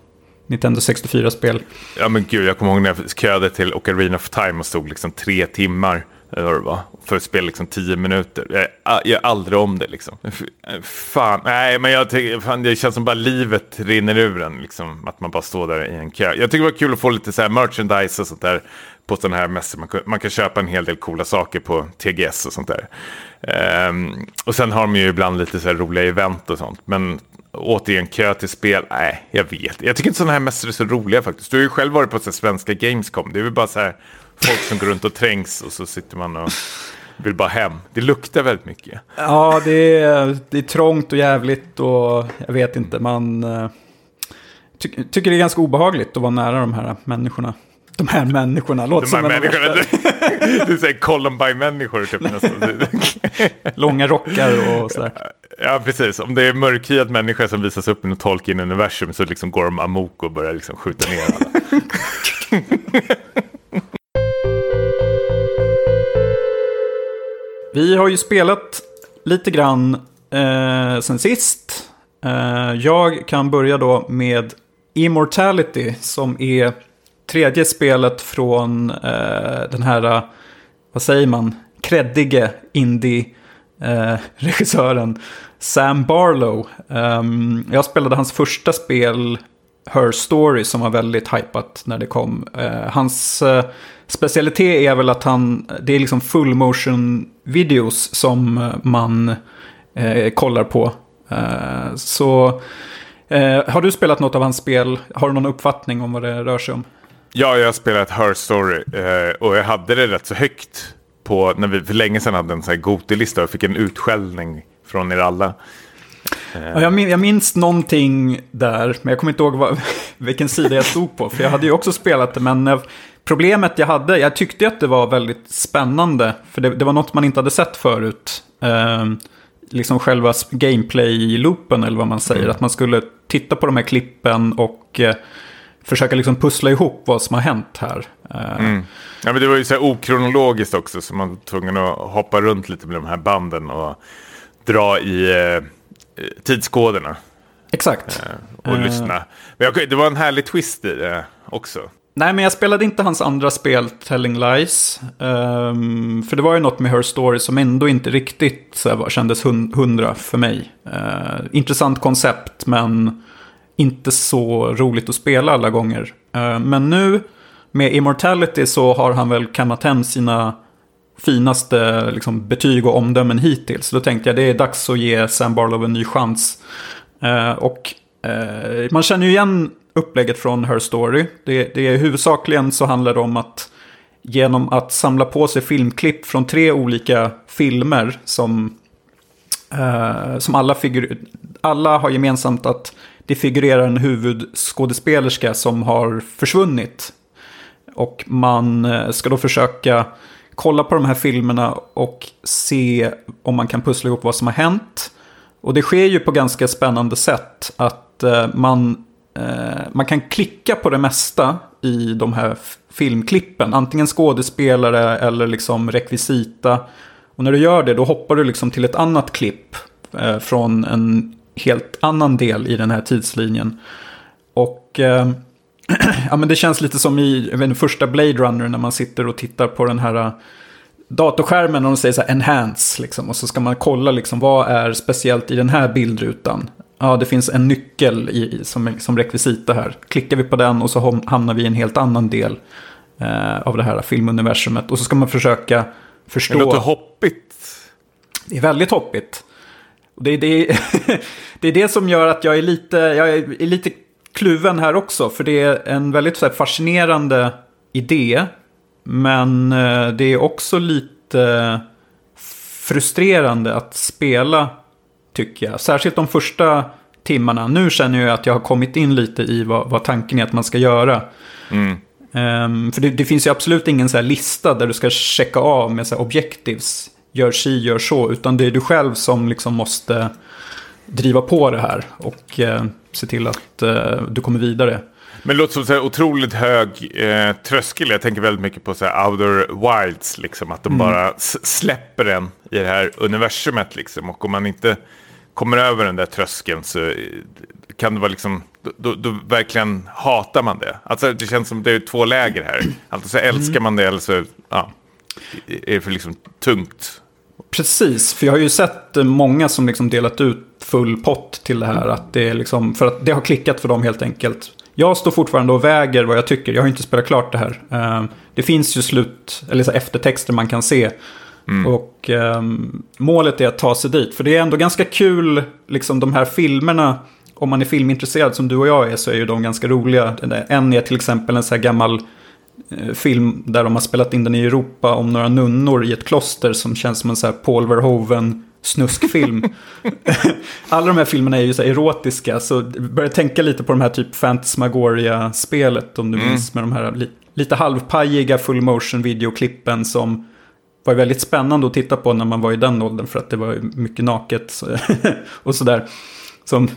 Speaker 2: Nintendo 64-spel.
Speaker 1: ja men gud, jag kommer ihåg när jag köade till Ocarina of Time och stod liksom tre timmar. Eller vad det var. För att spela liksom tio minuter. Jag, gör aldrig om det liksom. Fan, nej men jag tycker, fan, det känns som bara livet rinner ur en. Liksom, att man bara står där i en kö. Jag tycker det var kul att få lite så här merchandise och sånt där. På sådana här mässor. Man, kan- man kan köpa en hel del coola saker på TGS och sånt där. Um, och sen har de ju ibland lite så här roliga event och sånt. Men återigen, kö till spel, nej, jag vet. Jag tycker inte sådana här mässor är så roliga faktiskt. Du har ju själv varit på så här, svenska Gamescom. Det är väl bara så här folk som går runt och trängs och så sitter man och vill bara hem. Det luktar väldigt mycket.
Speaker 2: Ja, det är, det är trångt och jävligt och jag vet inte, man eh, ty tycker det är ganska obehagligt att vara nära de här människorna. De här människorna, låter
Speaker 1: De här
Speaker 2: som en
Speaker 1: människorna,
Speaker 2: värsta-
Speaker 1: du, du säger Columbine-människor typ nästan.
Speaker 2: långa rockar och sådär.
Speaker 1: Ja, precis. Om det är mörkhyad människa som visas upp i något Tolkien-universum så liksom går de amok och börjar liksom skjuta ner alla.
Speaker 2: Vi har ju spelat lite grann eh, sen sist. Eh, jag kan börja då med Immortality som är tredje spelet från eh, den här, vad säger man, kreddige indie-regissören eh, Sam Barlow. Ehm, jag spelade hans första spel, Her Story, som var väldigt hypat när det kom. Eh, hans eh, specialitet är väl att han, det är liksom full motion videos som eh, man eh, kollar på. Eh, så eh, har du spelat något av hans spel? Har du någon uppfattning om vad det rör sig om?
Speaker 1: Ja, jag har spelat Her Story eh, och jag hade det rätt så högt på när vi för länge sedan hade en sån här Gotilista och fick en utskällning från er alla.
Speaker 2: Ja, jag, min, jag minns någonting där, men jag kommer inte ihåg vad, vilken sida jag stod på. För jag hade ju också spelat det, men problemet jag hade, jag tyckte att det var väldigt spännande. För det, det var något man inte hade sett förut. Eh, liksom själva gameplay-loopen, eller vad man säger. Att man skulle titta på de här klippen och eh, försöka liksom pussla ihop vad som har hänt här. Eh,
Speaker 1: Ja, men det var ju så här okronologiskt också så man var tvungen att hoppa runt lite med de här banden och dra i eh, tidskoderna
Speaker 2: Exakt.
Speaker 1: och lyssna. Men jag, det var en härlig twist i det också.
Speaker 2: Nej, men jag spelade inte hans andra spel, Telling Lies. Um, för det var ju något med Her Story som ändå inte riktigt så här, kändes hun- hundra för mig. Uh, intressant koncept, men inte så roligt att spela alla gånger. Uh, men nu, med Immortality, så har han väl kammat hem sina finaste liksom, betyg och omdömen hittills. Så då tänkte jag det är dags att ge Sam Barlow en ny chans. Uh, och eh, man känner ju igen upplägget från Her Story. Det, det är huvudsakligen så handlar det om att genom att samla på sig filmklipp från tre olika filmer som, eh, som alla, figur, alla har gemensamt att det figurerar en huvudskådespelerska som har försvunnit. Och man eh, ska då försöka kolla på de här filmerna och se om man kan pussla ihop vad som har hänt. Och det sker ju på ganska spännande sätt att eh, man, Eh, man kan klicka på det mesta i de här filmklippen. Antingen skådespelare eller liksom rekvisita. Och när du gör det då hoppar du liksom till ett annat klipp eh, från en helt annan del i den här tidslinjen. Och eh, ja, men det känns lite som i vet inte, första Blade Runner när man sitter och tittar på den här eh, datorskärmen och de säger så här enhance liksom. Och så ska man kolla liksom vad är speciellt i den här bildrutan. Ja, det finns en nyckel i, som, som rekvisita här. Klickar vi på den och så hamnar vi i en helt annan del eh, av det här filmuniversumet. Och så ska man försöka förstå.
Speaker 1: Det låter hoppigt.
Speaker 2: Det är väldigt hoppigt. Det, är- det, det är det som gör att jag är lite, jag är lite kluven här också. För det är en väldigt så här, fascinerande idé. Men eh, det är också lite frustrerande att spela, tycker jag. Särskilt de första timmarna. Nu känner jag att jag har kommit in lite i vad, vad tanken är att man ska göra. Ehm, för det, det finns ju absolut ingen så här lista där du ska checka av med så här objectives. Gör si, gör så. Utan det är du själv som liksom måste driva på det här. Och eh, se till att eh, du kommer vidare.
Speaker 1: Men det låter som så här otroligt hög eh, tröskel. Jag tänker väldigt mycket på så här Outer Wilds. Liksom, att de bara s- släpper en i det här universumet. Liksom. Och om man inte kommer över den där tröskeln så eh, kan det vara liksom... Då, då, då verkligen hatar man det. Alltså det känns som det är två läger här. Alltså så älskar man det eller så ja, är det för liksom tungt.
Speaker 2: Precis, för jag har ju sett eh, många som liksom delat ut full pott till det här. Att det är liksom, för att det har klickat för dem helt enkelt. Jag står fortfarande och väger vad jag tycker. Jag har inte spelat klart det här. Eh, Det finns ju slut, eller så eftertexter man kan se. Och ehm, målet är att ta sig dit. För det är ändå ganska kul, liksom de här filmerna. Om man är filmintresserad som du och jag är så är ju de ganska roliga. En är till exempel en så här gammal eh, film där de har spelat in den i Europa om några nunnor i ett kloster som känns som en så här Paul Verhoeven snuskfilm. Alla de här filmerna är ju så här erotiska, så börja tänka lite på de här typ Phantasmagoria-spelet, om du
Speaker 1: Mm.
Speaker 2: minns, med de här li lite halvpajiga full motion videoklippen som var väldigt spännande att titta på när man var i den åldern, för att det var mycket naket och sådär. Som,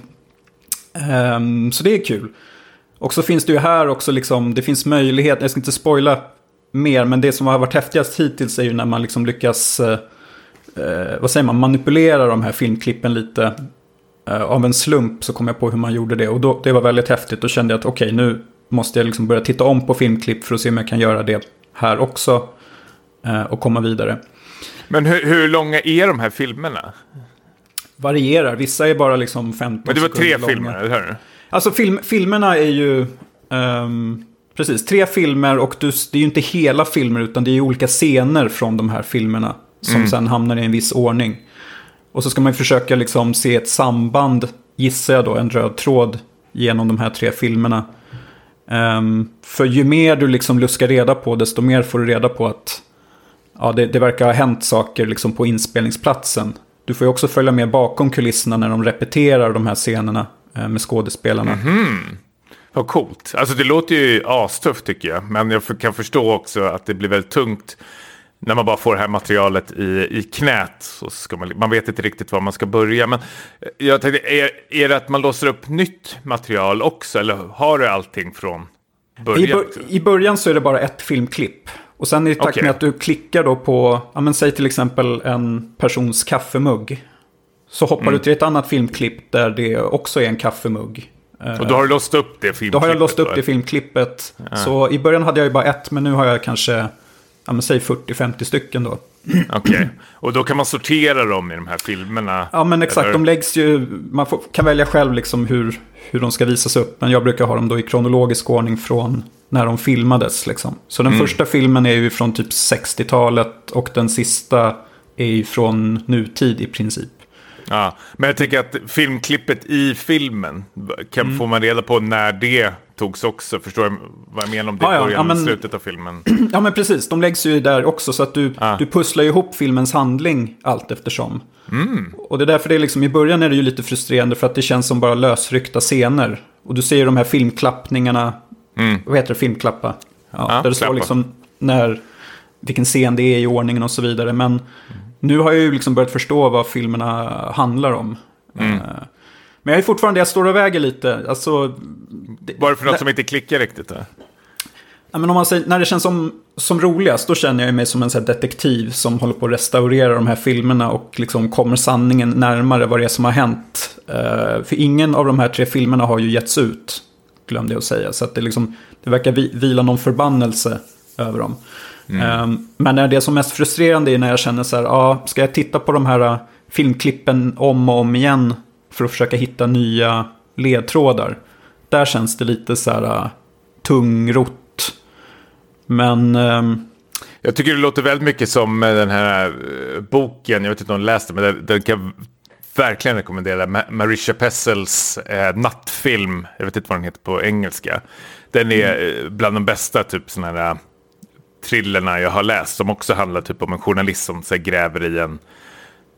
Speaker 2: ehm, så det är kul. Och så finns det ju här också liksom, det finns möjlighet, jag ska inte spoila mer, men det som har varit häftigast hittills är ju när man liksom lyckas, eh, vad säger man, manipulera de här filmklippen lite. Eh, av en slump så kom jag på hur man gjorde det och då, det var väldigt häftigt. Då kände jag att okej, nu måste jag liksom börja titta om på filmklipp för att se om jag kan göra det här också. Eh, och komma vidare.
Speaker 1: Men hur, hur långa är de här filmerna?
Speaker 2: Varierar, vissa är bara liksom 15
Speaker 1: Men det var tre
Speaker 2: långa.
Speaker 1: filmer, eller hur?
Speaker 2: Alltså film, filmerna är ju... ehm, precis, tre filmer och du, det är ju inte hela filmer utan det är ju olika scener från de här filmerna. Som sen hamnar i en viss ordning. Och så ska man försöka liksom se ett samband, gissar jag då, en röd tråd genom de här tre filmerna. Ehm, för ju mer du liksom luskar reda på, desto mer får du reda på att ja, det, det verkar ha hänt saker liksom på inspelningsplatsen. Du får ju också följa med bakom kulisserna när de repeterar de här scenerna eh, med skådespelarna.
Speaker 1: Vad coolt. Alltså det låter ju astufft tycker jag. Men jag kan förstå också att det blir väldigt tungt. När man bara får det här materialet i, i knät. Så ska man, man vet inte riktigt var man ska börja. Men eh, jag tänkte, är, är det att man låser upp nytt material också? Eller har du allting från början?
Speaker 2: I, bör, I början så är det bara ett filmklipp. Och sen i takt
Speaker 1: Okej.
Speaker 2: med att du klickar då på, ja men säg till exempel en persons kaffemugg. Så hoppar
Speaker 1: Mm.
Speaker 2: du till ett annat filmklipp där det också är en kaffemugg. Eh,
Speaker 1: Och då har du låst upp det filmklippet?
Speaker 2: Då har jag låst upp det filmklippet. Så i början hade jag ju bara ett, men nu har jag kanske, ja men säg 40-50 stycken då.
Speaker 1: Okej. Och då kan man sortera dem i de här filmerna?
Speaker 2: Ja men exakt,
Speaker 1: eller?
Speaker 2: de läggs ju, man får, kan välja själv liksom hur, hur de ska visas upp. Men jag brukar ha dem då i kronologisk ordning från när de filmades. Liksom. Så den första filmen är ju från typ 60-talet och den sista är ju från nutid i princip.
Speaker 1: Ja, men jag tänker att filmklippet i filmen, kan,
Speaker 2: Mm.
Speaker 1: får man reda på när det togs också? Förstår du vad jag menar om det
Speaker 2: Ja, ja,
Speaker 1: början
Speaker 2: ja,
Speaker 1: slutet av filmen?
Speaker 2: Ja men precis, de läggs ju där också så att du,
Speaker 1: Ah.
Speaker 2: du pusslar ihop filmens handling allt eftersom. Och det är därför det är liksom, i början är det ju lite frustrerande för att det känns som bara lösryckta scener. Och du ser ju de här filmklappningarna, vad heter det, filmklappa? Ja,
Speaker 1: Ja,
Speaker 2: där det står liksom när, vilken scen det är i ordningen och så vidare. Men nu har jag ju liksom börjat förstå vad filmerna handlar om. Eh, Men jag är fortfarande, jag står och väger lite. Alltså, det-
Speaker 1: Vad är det för något som inte klickar riktigt? Då?
Speaker 2: Ja, men om man säger, när det känns som, som roligast, då känner jag mig som en så detektiv som håller på att restaurera de här filmerna och liksom kommer sanningen närmare vad det är som har hänt. Eh, för ingen av de här tre filmerna har ju getts ut, glömde jag att säga. Så att det, liksom, det verkar vi, vila någon förbannelse över dem. Eh, men när det är som mest frustrerande är när jag känner så här, ja, ska jag titta på de här eh, filmklippen om och om igen för att försöka hitta nya ledtrådar. Där känns det lite så här uh, tungrott. Men ehm,
Speaker 1: Jag tycker det låter väldigt mycket som eh, den här eh, boken, jag vet inte om du läste men den, den kan jag verkligen rekommendera. Ma- Marisha Pessels eh, nattfilm, jag vet inte vad den heter på engelska. Den är eh, bland de bästa typ sådana här thrillerna jag har läst. Som också handlar typ om en journalist som så här, gräver i en,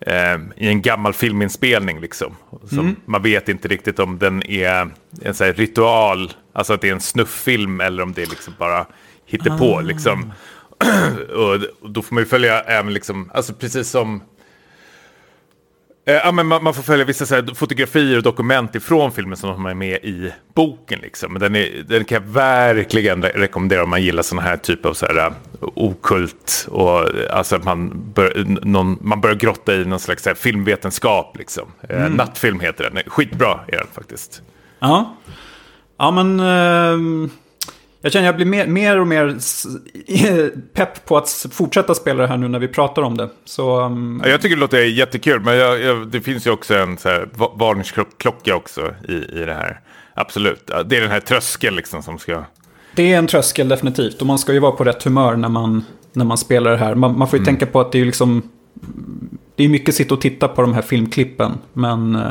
Speaker 1: eh, i en gammal filminspelning. Liksom. Som Man vet inte riktigt om den är en så ritual, alltså att det är en snufffilm eller om det är liksom bara hittepå. Liksom. och, och då får man ju följa även, liksom, alltså precis som Ja, men man, man får följa vissa så fotografier och dokument ifrån filmen som är med i boken. Liksom. Men den, är, den kan jag verkligen re rekommendera om man gillar sådana här typ av så här, uh, okult. Och, uh, alltså att man, bör, någon, man börjar grotta i någon slags så här, filmvetenskap. Liksom. Eh, Nattfilm heter den. Skitbra är den faktiskt.
Speaker 2: ja. Ja men ehm, jag känner att jag blir mer, mer och mer pepp på att fortsätta spela det här nu när vi pratar om det. Så
Speaker 1: Ja, Jag tycker det låter jättekul, men jag, jag, det finns ju också en så här, va- varningsklocka också i, i det här. Absolut. Det är den här tröskeln liksom som ska...
Speaker 2: Det är en tröskel definitivt. Och man ska ju vara på rätt humör när man, när man spelar det här. Man, man får ju tänka på att det är liksom... Det är mycket sitta och titta på de här filmklippen. Men eh,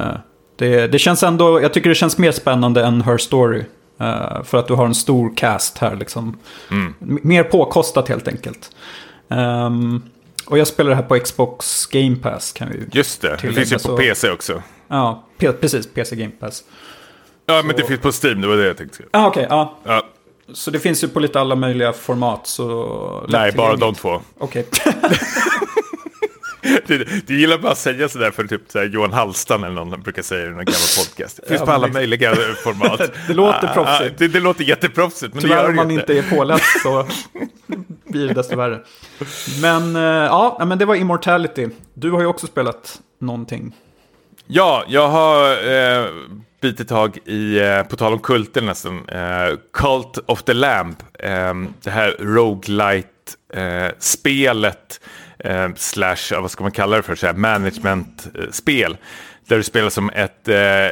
Speaker 2: det, det känns ändå... Jag tycker det känns mer spännande än Her Story. Eh, för att du har en stor cast här liksom.
Speaker 1: Mm.
Speaker 2: Mer påkostat helt enkelt. Ehm, och jag spelar det här på Xbox Game Pass kan vi ju.
Speaker 1: Just det, det
Speaker 2: Tillägga
Speaker 1: finns ju på
Speaker 2: så-
Speaker 1: PC också.
Speaker 2: Ja, P- precis. PC Game Pass.
Speaker 1: Ja, men det finns på Steam, det var det jag tänkte.
Speaker 2: Ah, okej, ja.
Speaker 1: Ja,
Speaker 2: Så det finns ju på lite alla möjliga format. Så
Speaker 1: nej, bara de två.
Speaker 2: Okej.
Speaker 1: Du, du gillar bara att säga sådär för typ så här Johan Hallstam eller någon brukar säga i någon gammal podcast. Det finns
Speaker 2: Ja,
Speaker 1: på alla möjliga format.
Speaker 2: Det låter
Speaker 1: Ah,
Speaker 2: proffsigt.
Speaker 1: ah, Det, det låter jätteproffsigt, men
Speaker 2: Tyvärr om man inte är påläst så blir det desto värre. Men eh, ja, men det var Immortality. Du har ju också spelat någonting.
Speaker 1: Ja, jag har eh, bitit tag i, eh, på tal om kulter nästan, eh, Cult of the Lamb. Eh, det här roguelite-spelet, eh, Eh, slash, vad ska man kalla det för, så här, management-spel. Där du spelar som ett, eh,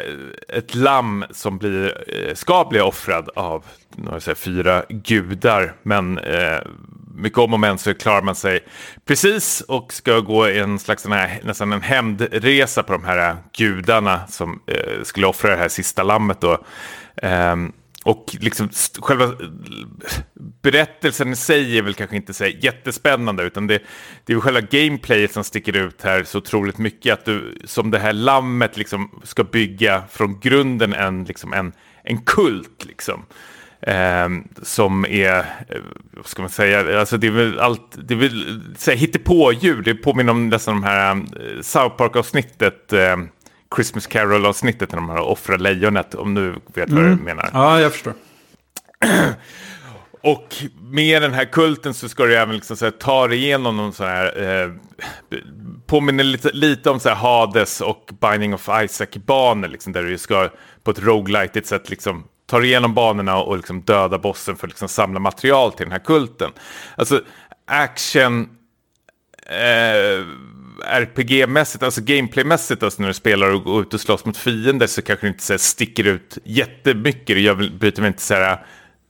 Speaker 1: ett lamm som blir, eh, ska bli offrad av några, så här, fyra gudar. Men eh, mycket om och men så klarar man sig precis och ska gå en slags här, nästan en hämndresa på de här eh, gudarna som eh, skulle offra det här sista lammet då. Ehm, och liksom själva eh, berättelsen i sig är väl kanske inte så jättespännande utan det, det är väl själva gameplayet som sticker ut här så otroligt mycket att du som det här lammet liksom ska bygga från grunden en, liksom en, en kult liksom. Eh, som är, eh, vad ska man säga, alltså det är väl allt, det är väl eh, så här, hittepådjur, det påminner om nästan de här eh, South Park-avsnittet, eh, Christmas Carol-avsnittet när de har offrat lejonet, om du vet vad jag menar.
Speaker 2: Ja, jag förstår.
Speaker 1: Och med den här kulten så ska du även liksom så här, ta dig igenom någon sån här, eh, påminner lite, lite om så här Hades och Binding of Isaac-banor, liksom, där du ska på ett roguelitigt sätt liksom ta dig igenom banorna och liksom döda bossen för att liksom samla material till den här kulten. Alltså action eh, RPG-mässigt, alltså gameplay-mässigt, alltså när du spelar och går ut och slåss mot fiender så kanske det inte så här, sticker ut jättemycket. Jag byter väl, inte så här, äh,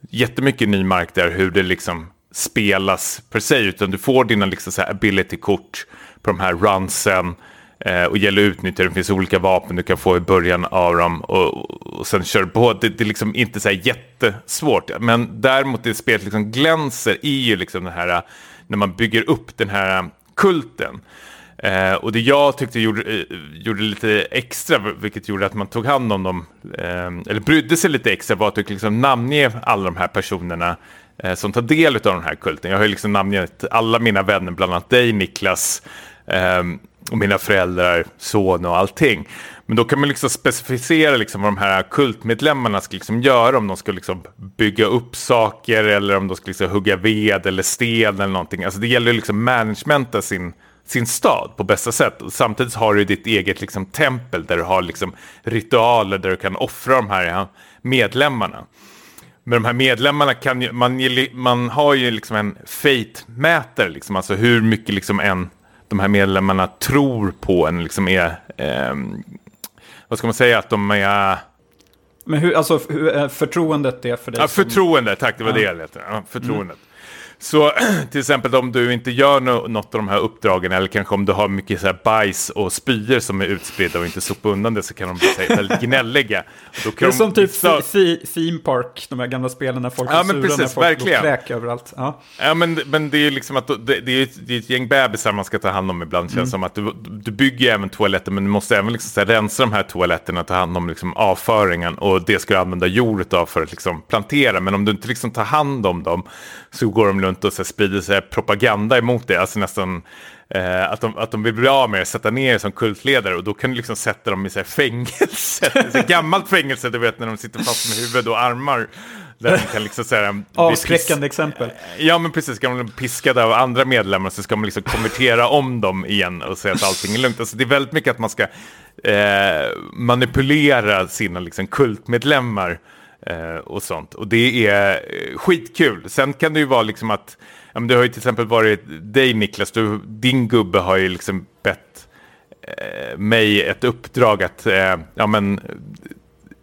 Speaker 1: jättemycket ny mark där hur det liksom spelas per se, utan du får dina liksom, så här, ability-kort på de här runsen eh, och gäller att utnyttja. Det finns olika vapen du kan få i början av dem och, och sen kör du på. Det, det är liksom inte så här jättesvårt, men däremot det spelet liksom glänser i ju liksom den här äh, när man bygger upp den här äh, kulten. Eh, och det jag tyckte gjorde, eh, gjorde lite extra, vilket gjorde att man tog hand om dem, eh, eller brydde sig lite extra, var att du liksom namnge alla de här personerna eh, som tar del av den här kulten. Jag har ju liksom namngett alla mina vänner, bland annat dig Niklas, eh, och mina föräldrar, son och allting. Men då kan man liksom specificera liksom vad de här kultmedlemmarna ska liksom göra, om de ska liksom bygga upp saker eller om de ska liksom hugga ved eller sten eller någonting. Alltså det gäller ju liksom managementa sin sin stad på bästa sätt. Och samtidigt har du ditt eget liksom, tempel där du har liksom, ritualer där du kan offra de här ja, medlemmarna. Men de här medlemmarna kan ju, man, man har ju liksom en fate-mätare, liksom, alltså hur mycket liksom en, de här medlemmarna tror på en, liksom är, eh, vad ska man säga, att de är...
Speaker 2: Men hur, alltså, hur är förtroendet är för dig?
Speaker 1: Ja,
Speaker 2: som-
Speaker 1: förtroende, tack, det var
Speaker 2: Ja.
Speaker 1: det jag letade ja, Förtroendet. Så till exempel om du inte gör no något av de här uppdragen eller kanske om du har mycket så här bajs och spyor som är utspridda och inte sopar undan det så kan de bli så här väldigt gnälliga.
Speaker 2: Det är
Speaker 1: de
Speaker 2: som typ
Speaker 1: vissa-
Speaker 2: fi, fi, Theme Park, de här gamla spelen när folk
Speaker 1: Ja,
Speaker 2: är
Speaker 1: men
Speaker 2: sura när
Speaker 1: precis,
Speaker 2: folk
Speaker 1: verkligen.
Speaker 2: kräk överallt. Ja.
Speaker 1: Ja, men, men det är ju liksom att det, det, är ett, det är ett gäng bebisar man ska ta hand om ibland. Känns som att du, du bygger även toaletter, men du måste även liksom så här rensa de här toaletterna och ta hand om liksom avföringen. Och det ska du använda jordet av för att liksom plantera. Men om du inte liksom tar hand om dem så går de runt och så sprider sig propaganda emot det. Alltså nästan eh, att, de, att de vill bli av med det, sätta ner er som kultledare. Och då kan du liksom sätta dem i så fängelse. så gammalt fängelse, du vet när de sitter fast med huvud och armar. Där de kan liksom så här, bli
Speaker 2: Avskräckande exempel.
Speaker 1: Ja, men precis. Ska man bli piskade av andra medlemmar så ska man liksom konvertera om dem igen och säga att allting är lugnt. Alltså, det är väldigt mycket att man ska eh, manipulera sina liksom, kultmedlemmar eh, och sånt. Och det är eh, skitkul. Sen kan det ju vara liksom att, ja, men det har ju till exempel varit dig Niklas, du, din gubbe har ju liksom bett eh, mig ett uppdrag att, eh, ja men,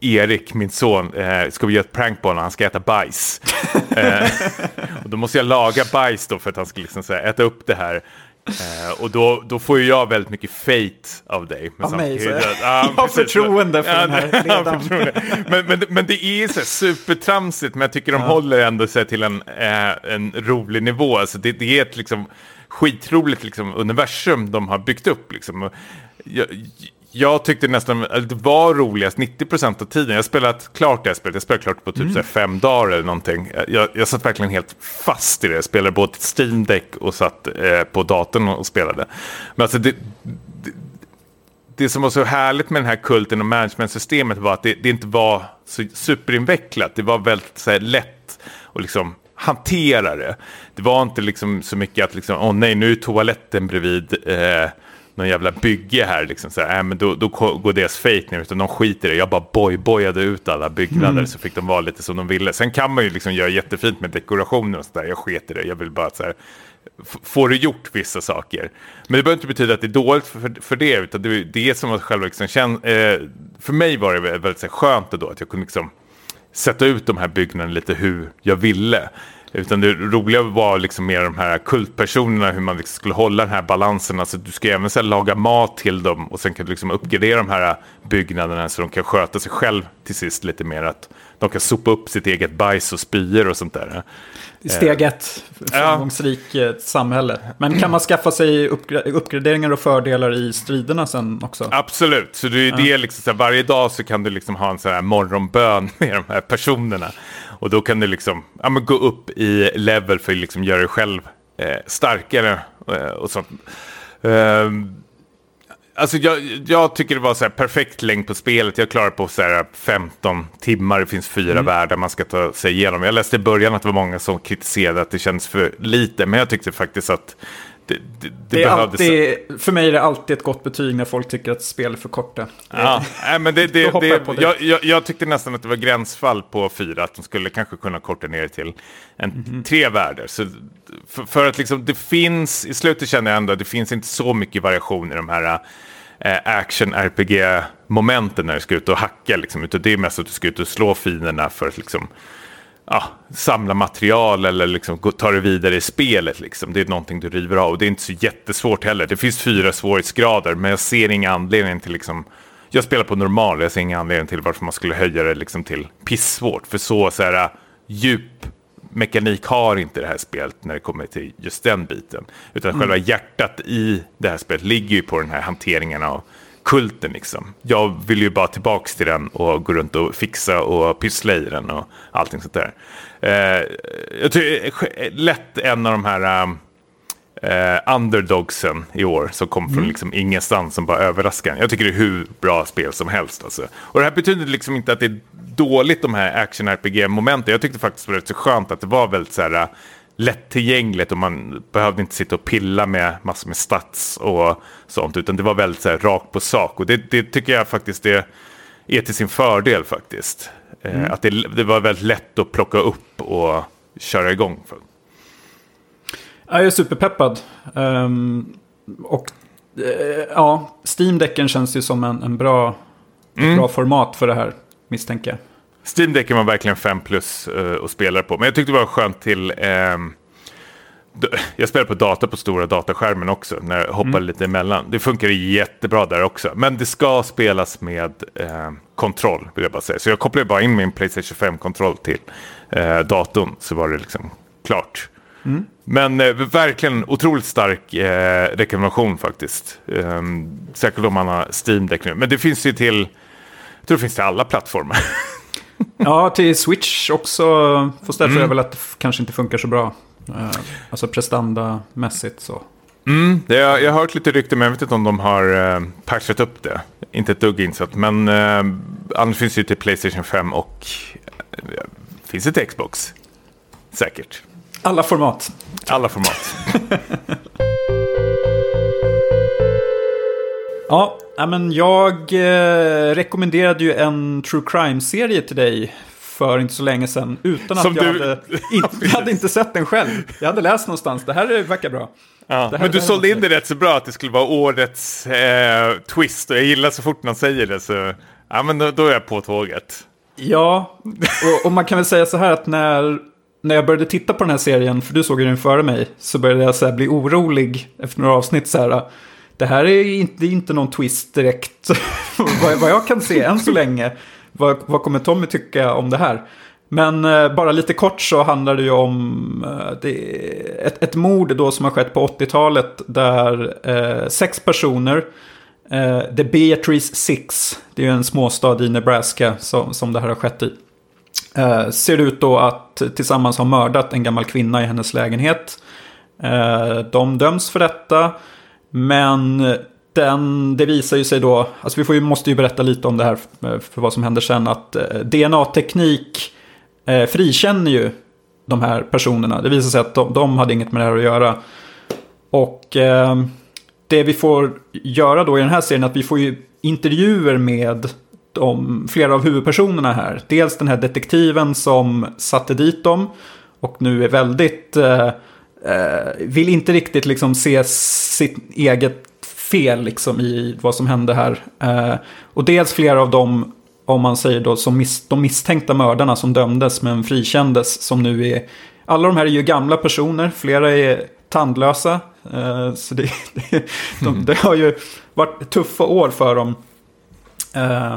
Speaker 1: Erik, min son, eh, ska vi göra ett prank på honom, han ska äta bajs. eh, och då måste jag laga bajs då för att han ska liksom, här, äta upp det här. Eh, och då, då får ju jag väldigt mycket fate av dig.
Speaker 2: Av mig, så jag-
Speaker 1: ja,
Speaker 2: jag har förtroende för
Speaker 1: Ja,
Speaker 2: den här
Speaker 1: ja,
Speaker 2: ledaren.
Speaker 1: men, men, men det är så här supertramsigt, men jag tycker de håller ändå sig till en, eh, en rolig nivå. Alltså det, det är ett liksom, skitroligt liksom, universum de har byggt upp. Liksom. Jag, jag tyckte nästan att det var roligast 90% av tiden. Jag spelat klart det här spelet. Jag spelade klart på typ
Speaker 2: Mm.
Speaker 1: fem dagar eller någonting. Jag, jag satt verkligen helt fast i det. Jag spelade både Steam Deck och satt eh, på datorn och spelade. Men alltså det, det, det som var så härligt med den här kulten och managementsystemet var att det, det inte var så superinvecklat. Det var väldigt så här, lätt att liksom hantera det. Det var inte liksom så mycket att liksom, åh nej, nu är toaletten bredvid eh, någon jävla bygge här. Liksom, så här äh, men då, då går deras fate ner, utan de skiter i det. Jag bara boy-boyade ut alla byggnader så fick de vara lite som de ville. Sen kan man ju liksom göra jättefint med dekorationer och sådär. Jag sket i det. Jag vill bara så här, får du gjort vissa saker. Men det behöver inte betyda att det är dåligt för, för det, utan det är det som att själva liksom känn, eh, För mig var det väldigt så här, skönt då att jag kunde liksom sätta ut de här byggnaderna lite hur jag ville. Utan det roliga var liksom mer de här kultpersonerna, hur man liksom skulle hålla den här balansen. Alltså du ska även så laga mat till dem och sen kan du liksom uppgradera de här byggnaderna så de kan sköta sig själv till sist lite mer. Att de kan sopa upp sitt eget bajs och spyor och sånt där.
Speaker 2: Steg ett, framgångsrik eh, samhälle. Men kan man skaffa sig uppgra- uppgraderingar och fördelar i striderna sen också?
Speaker 1: Absolut, så det, det är liksom så här, varje dag så kan du liksom ha en så här morgonbön med de här personerna. Och då kan du liksom ja, men gå upp i level för att liksom göra dig själv eh, starkare eh, och sånt. Ehm, Alltså jag, jag tycker det var så här perfekt längd på spelet. Jag klarar på så här 15 timmar. Det finns fyra världar man ska ta sig igenom. Jag läste i början att det var många som kritiserade att det känns för lite. Men jag tyckte faktiskt att det, det, det,
Speaker 2: Det är alltid, för mig är det alltid ett gott betyg när folk tycker att spel är för korta.
Speaker 1: Ja, nej, men det, det,
Speaker 2: jag
Speaker 1: jag, jag, jag tyckte nästan att det var gränsfall på fyra, att de skulle kanske kunna korta ner det till en,
Speaker 2: Mhm.
Speaker 1: tre världar. Så för, för att liksom, det finns, i slutet känner jag ändå att det finns inte så mycket variation i de här eh, action-RPG-momenten när du ska ut och hacka. Liksom, utan det är mest att du ska ut och slå fienderna för att liksom, ja, samla material eller liksom ta det vidare i spelet. Liksom. Det är någonting du river av och det är inte så jättesvårt heller. Det finns fyra svårighetsgrader men jag ser ingen anledning till liksom jag spelar på normal, jag ser ingen anledning till varför man skulle höja det liksom till pissvårt. För så, så här, djup mekanik har inte det här spelet när det kommer till just den biten. Utan själva hjärtat i det här spelet ligger ju på den här hanteringen av kulten. Liksom. Jag vill ju bara tillbaka till den och gå runt och fixa och pyssla i den och allting sånt där. Eh, jag tror eh, lätt en av de här eh, underdogsen i år som kom från liksom ingenstans som bara överraskar. Jag tycker det är hur bra spel som helst. Alltså. Och det här betyder liksom inte att det är dåligt de här action-RPG-momenten. Jag tyckte faktiskt det var rätt så skönt att det var väldigt så här äh, lättillgängligt och man behövde inte sitta och pilla med massor med stats och sånt. Utan det var väldigt så här, rakt på sak. Och det, det tycker jag faktiskt det är till sin fördel faktiskt. Eh, att det, det var väldigt lätt att plocka upp och köra igång.
Speaker 2: Jag är superpeppad. Ehm, och eh, ja, Steam-däcken känns ju som en, en bra, ett bra format för det här, misstänker jag.
Speaker 1: Steam Decken var verkligen 5 plus uh, att spela på. Men jag tyckte det var skönt till... d- jag spelar på data på stora dataskärmen också, när jag hoppar lite emellan. Det funkar jättebra där också. Men det ska spelas med eh, kontroll, vill jag bara säga. Så jag kopplade bara in min Playstation 5-kontroll till eh, datorn, så var det liksom klart. Men eh, verkligen otroligt stark eh, rekommendation faktiskt. Um, säkert om man har Steam Deck nu. Men det finns ju till... Jag tror det finns till alla plattformar.
Speaker 2: Ja, till Switch också. Fast där tror jag väl att det kanske inte funkar så bra. Eh, alltså prestandamässigt så.
Speaker 1: Mm, det, jag, jag har hört lite rykten, men jag vet inte om de har eh, patchat upp det. Inte ett dugg insatt, men eh, annars finns det ju till Playstation 5 och eh, finns det till Xbox. Säkert.
Speaker 2: Alla format.
Speaker 1: Alla format.
Speaker 2: Ja, ja, men jag eh, rekommenderade ju en true crime-serie till dig för inte så länge sedan. Utan att
Speaker 1: Som
Speaker 2: jag,
Speaker 1: du-
Speaker 2: hade, in, jag hade inte sett den själv. Jag hade läst någonstans, det här verkar bra.
Speaker 1: Ja,
Speaker 2: här-
Speaker 1: men du sålde in det rätt så bra att det skulle vara årets eh, twist. Och jag gillar så fort man säger det så ja, men då, då är jag på tåget.
Speaker 2: Ja, och, och man kan väl säga så här att när när jag började titta på den här serien, för du såg ju den före mig, så började jag så bli orolig efter några avsnitt. Så här, det här är inte, är inte någon twist direkt, vad, vad jag kan se än så länge. Vad, vad kommer Tommy tycka om det här? Men eh, bara lite kort så handlar det ju om eh, det, ett, ett mord då som har skett på 80-talet där eh, sex personer, eh, The Beatrice Six, det är ju en småstad i Nebraska som, som det här har skett i, eh, ser ut då att tillsammans ha mördat en gammal kvinna i hennes lägenhet. Eh, de döms för detta, men den, det visar ju sig då, alltså vi får ju, måste ju berätta lite om det här eh, för, vad som händer sen, att eh, DNA-teknik eh, frikänner ju de här personerna. Det visar sig att de, de hade inget med det här att göra. Och eh, det vi får göra då i den här serien är att vi får ju intervjuer med de, flera av huvudpersonerna här. Dels den här detektiven som satte dit dem och nu är väldigt... Eh, vill inte riktigt liksom se sitt eget fel liksom i vad som hände här. Eh, och dels flera av dem om man säger då, som mis de misstänkta mördarna som dömdes men frikändes. Som nu är, alla de här är ju gamla personer, flera är tandlösa. Eh, så det, det, de, det, har ju varit tuffa år för dem. Eh,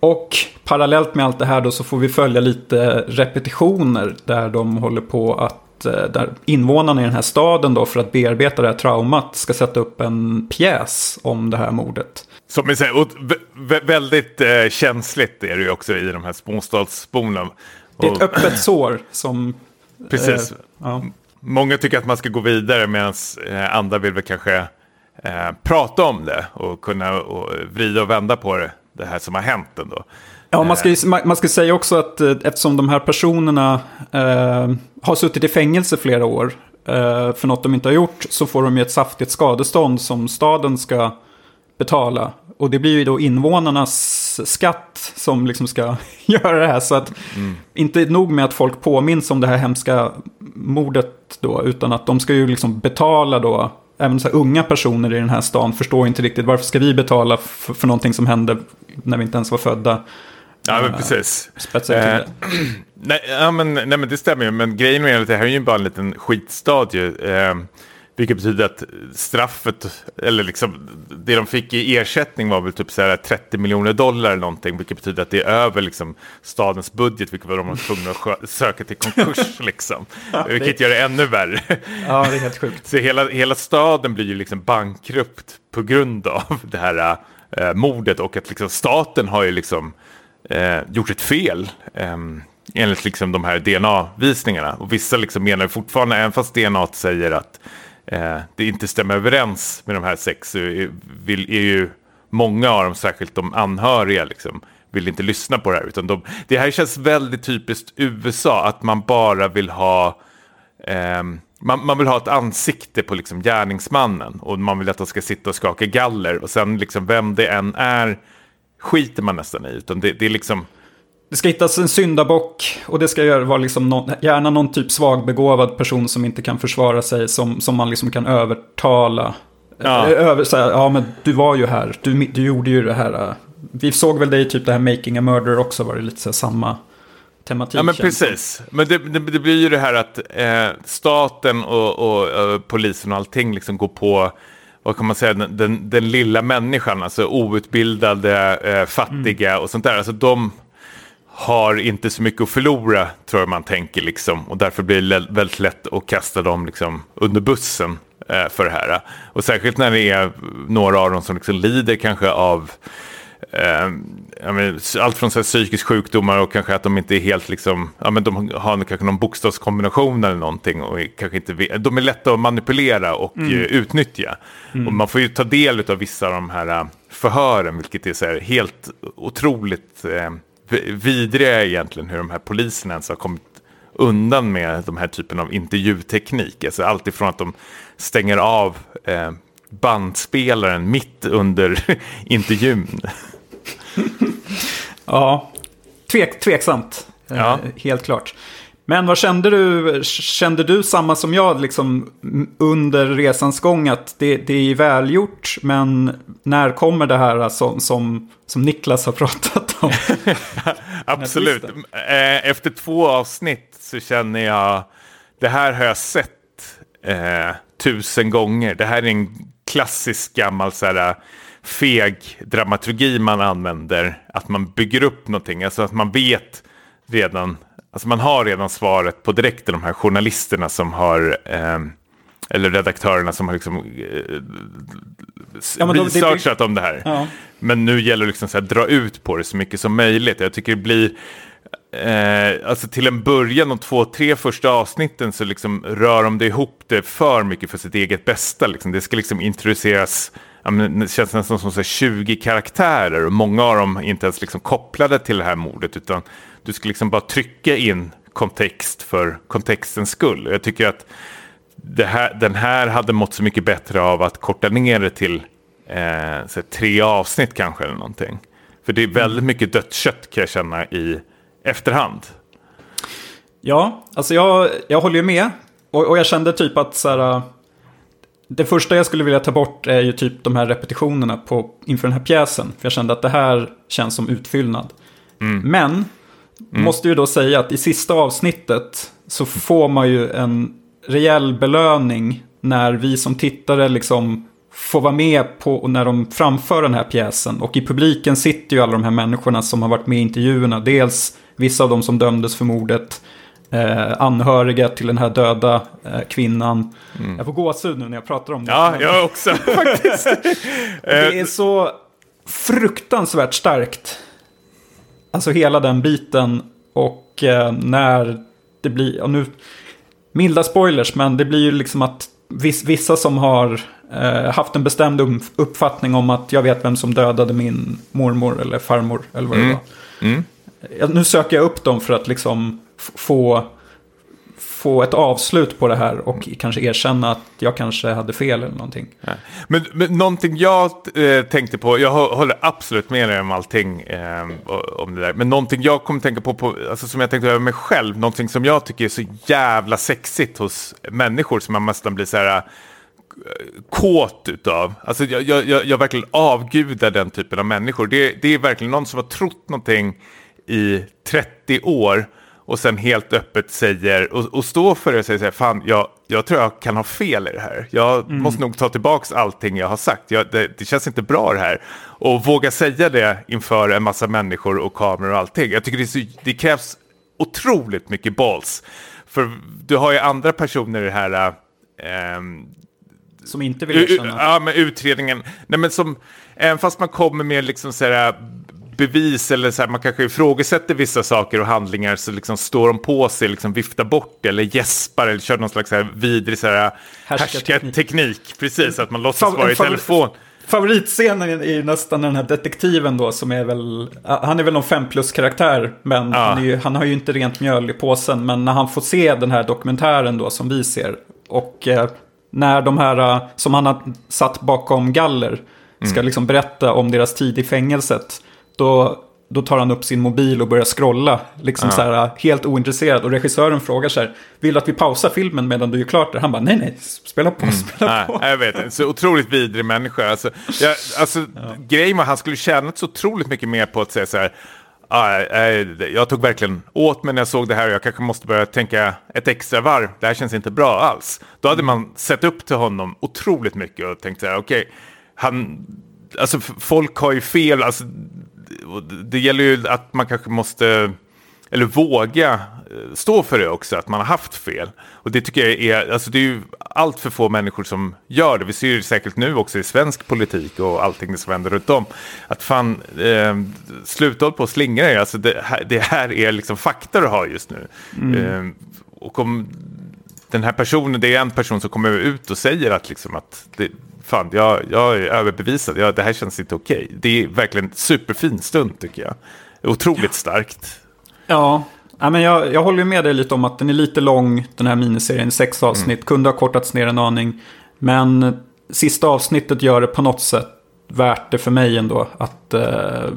Speaker 2: och parallellt med allt det här då så får vi följa lite repetitioner där de håller på att eh, där invånarna i den här staden då för att bearbeta det här traumat ska sätta upp en pjäs om det här mordet.
Speaker 1: Som är så här, väldigt eh, känsligt är det ju också i de här småstadsborna.
Speaker 2: Det är ett öppet sår som...
Speaker 1: Precis.
Speaker 2: Eh, ja.
Speaker 1: Många tycker att man ska gå vidare medan eh, andra vill väl kanske eh, prata om det och kunna och vrida och vända på det, det här som har hänt ändå.
Speaker 2: Ja, man ska, ju- man man ska säga också att eh, eftersom de här personerna eh, har suttit i fängelse flera år eh, för något de inte har gjort så får de ju ett saftigt skadestånd som staden ska betala. Och det blir ju då invånarnas skatt som liksom ska göra det här. Så att inte nog med att folk påminns om det här hemska mordet då, utan att de ska ju liksom betala då. Även så här unga personer i den här stan förstår inte riktigt varför ska vi betala för, för någonting som hände när vi inte ens var födda.
Speaker 1: Ja, men precis.
Speaker 2: Spetsa till
Speaker 1: Eh,
Speaker 2: det.
Speaker 1: nej, ja, men, nej, men det stämmer ju. Men grejen med det, här är ju bara en liten skitstad ju. Eh, vilket betyder att straffet, eller liksom det de fick i ersättning var väl typ så här 30 miljoner dollar eller någonting. Vilket betyder att det är över liksom stadens budget, vilket var de var tvungna att söka till konkurs liksom. vilket gör det ännu värre.
Speaker 2: Ja, det är helt sjukt.
Speaker 1: Så hela, hela staden blir ju liksom bankrupt på grund av det här eh, mordet och att liksom staten har ju liksom eh, gjort ett fel. Eh, enligt liksom de här DNA-visningarna. Och vissa liksom menar fortfarande, även fast DNA säger att eh, det inte stämmer överens med de här sex, så är, vill, är ju många av dem, särskilt de anhöriga, liksom, vill inte lyssna på det här. Utan de, det här känns väldigt typiskt USA, att man bara vill ha eh, man, man vill ha ett ansikte på liksom gärningsmannen och man vill att de ska sitta och skaka galler och sen liksom vem det än är skiter man nästan i. Utan det, det är liksom,
Speaker 2: Det ska hittas en syndabock och det ska vara liksom någon, gärna någon typ svagbegåvad person som inte kan försvara sig som, som man liksom kan övertala.
Speaker 1: Ja.
Speaker 2: Eh, Över, så här, ja men du var ju här, du, du gjorde ju det här. eh. Vi såg väl dig i typ det här Making a Murder också, var det lite så här samma tematik.
Speaker 1: ja men precis. Men det, det, det blir ju det här att eh, staten och, och eh, polisen och allting liksom går på vad kan man säga, den, den, den lilla människan, alltså outbildade, eh, fattiga och sånt där. Alltså de har inte så mycket att förlora, tror jag man tänker liksom. Och därför blir det väldigt lätt att kasta dem liksom under bussen eh, för det här. Och särskilt när det är några av dem som liksom lider kanske av eh, men, allt från så psykisk sjukdomar och kanske att de inte är helt liksom, ja men de har kanske någon bokstavskombination eller någonting och kanske inte, de är lätta att manipulera och eh, utnyttja. Och man får ju ta del av vissa av de här eh, förhören, vilket är så helt otroligt eh, vi- vidriga egentligen hur de här poliserna ens har kommit undan med de här typen av intervjuteknik. Alltså allt ifrån att de stänger av eh, bandspelaren mitt under intervjun.
Speaker 2: Ja, tvek, tveksamt. eh,
Speaker 1: Ja.
Speaker 2: Helt klart. Men vad kände du? Kände du samma som jag liksom under resans gång att det, det är välgjort men när kommer det här som, som, som Niklas har pratat om?
Speaker 1: Absolut. Eh, efter två avsnitt så känner jag det här har jag sett eh, tusen gånger. Det här är en klassisk gammal så här, feg dramaturgi man använder. Att man bygger upp någonting, alltså att man vet redan, alltså man har redan svaret på direkt de här journalisterna som har eh, eller redaktörerna som har liksom, eh, ja, researchat det, om det här. Ja. Men nu gäller det liksom att dra ut på det så mycket som möjligt. Jag tycker det blir, eh, alltså till en början, de två, tre första avsnitten så liksom rör de det ihop det för mycket för sitt eget bästa. Liksom. Det ska liksom introduceras, ja, men det känns nästan som så 20 karaktärer och många av dem är inte ens liksom kopplade till det här mordet utan du ska liksom bara trycka in kontext för kontextens skull. Jag tycker att här, den här hade mått så mycket bättre av att korta ner det till eh, så tre avsnitt kanske eller någonting. För det är väldigt mycket dött kött kan jag känna i efterhand.
Speaker 2: Ja, alltså jag, jag håller ju med. Och, och jag kände typ att så här, det första jag skulle vilja ta bort är ju typ de här repetitionerna på, inför den här pjäsen. För jag kände att det här känns som utfyllnad. Mm. Men, mm. måste ju då säga att i sista avsnittet så får man ju en rejäl belöning när vi som tittare liksom får vara med på när de framför den här pjäsen. Och i publiken sitter ju alla de här människorna som har varit med i intervjuerna. Dels vissa av dem som dömdes för mordet. Eh, anhöriga till den här döda eh, kvinnan. Mm. Jag får gåshud nu när jag pratar om det.
Speaker 1: Ja, jag också faktiskt.
Speaker 2: det är så fruktansvärt starkt. Alltså hela den biten. Och eh, när det blir, och nu milda spoilers, men det blir ju liksom att vissa som har haft en bestämd uppfattning om att jag vet vem som dödade min mormor eller farmor eller vad det mm. var. Mm. Nu söker jag upp dem för att liksom få, få ett avslut på det här och kanske erkänna att jag kanske hade fel eller någonting.
Speaker 1: Men, men någonting jag eh, tänkte på, jag håller absolut med dig om allting eh, om det där, men någonting jag kommer tänka på, på alltså, som jag tänkte över mig själv, någonting som jag tycker är så jävla sexigt hos människor som man nästan blir så här kåt utav. Alltså jag, jag, jag verkligen avgudar den typen av människor. Det, det är verkligen någon som har trott någonting i 30 år och sen helt öppet säger och, och står för det och säger så här, fan, jag, jag tror jag kan ha fel i det här. Jag mm. måste nog ta tillbaka allting jag har sagt. Jag, det, det, känns inte bra det här. Och våga säga det inför en massa människor och kameror och allting. Jag tycker det, så, det krävs otroligt mycket balls. För du har ju andra personer i det här, äh,
Speaker 2: som inte vill erkänna?
Speaker 1: Ja, men utredningen. Nej, men som, även fast man kommer med liksom så här, bevis eller så här, man kanske ifrågasätter vissa saker och handlingar så liksom står de på sig, liksom viftar bort det eller gäspar eller kör någon slags så här vidrig så här, härskarteknik. Precis, att man låtsas vara i telefon.
Speaker 2: Favoritscenen är ju nästan den här detektiven då som är väl, han är väl någon fem plus karaktär men ja. han, ju, han, har ju inte rent mjöl i påsen. Men när han får se den här dokumentären då som vi ser och eh, när de här äh, som han har satt bakom galler ska mm. liksom berätta om deras tid i fängelset. Då, då tar han upp sin mobil och börjar scrolla. Liksom ja. så här, äh, helt ointresserad. Och regissören frågar så här, vill du att vi pausar filmen medan du gör klart det? Han bara, nej nej, spela på, mm. spela
Speaker 1: nej,
Speaker 2: på.
Speaker 1: Jag vet, en så otroligt vidrig människa. Alltså, jag, alltså, ja. Grejen var, han skulle tjänat så otroligt mycket mer på att säga så här, jag tog verkligen åt mig när jag såg det här och jag kanske måste börja tänka ett extra varv. Det här känns inte bra alls. Då hade man sett upp till honom otroligt mycket och tänkt så här, okej, okay, han, alltså folk har ju fel, alltså, det gäller ju att man kanske måste, eller våga stå för det också, att man har haft fel. Och det tycker jag är, alltså det är ju allt för få människor som gör det. Vi ser det säkert nu också i svensk politik och allting som händer runt om. Att fan, eh, sluta på och slingra er. Alltså det, här, det här är liksom fakta du har just nu. Mm. Eh, och om den här personen, det är en person som kommer ut och säger att, liksom att det, fan, jag, jag är överbevisad, jag, det här känns inte okej. Det är verkligen en superfin stund tycker jag. Otroligt starkt.
Speaker 2: Ja, Ja, men jag, jag håller med dig lite om att den är lite lång, den här miniserien. Sex mm. avsnitt, mm. kunde ha kortats ner en aning. Men sista avsnittet gör det på något sätt värt det för mig ändå. Att uh,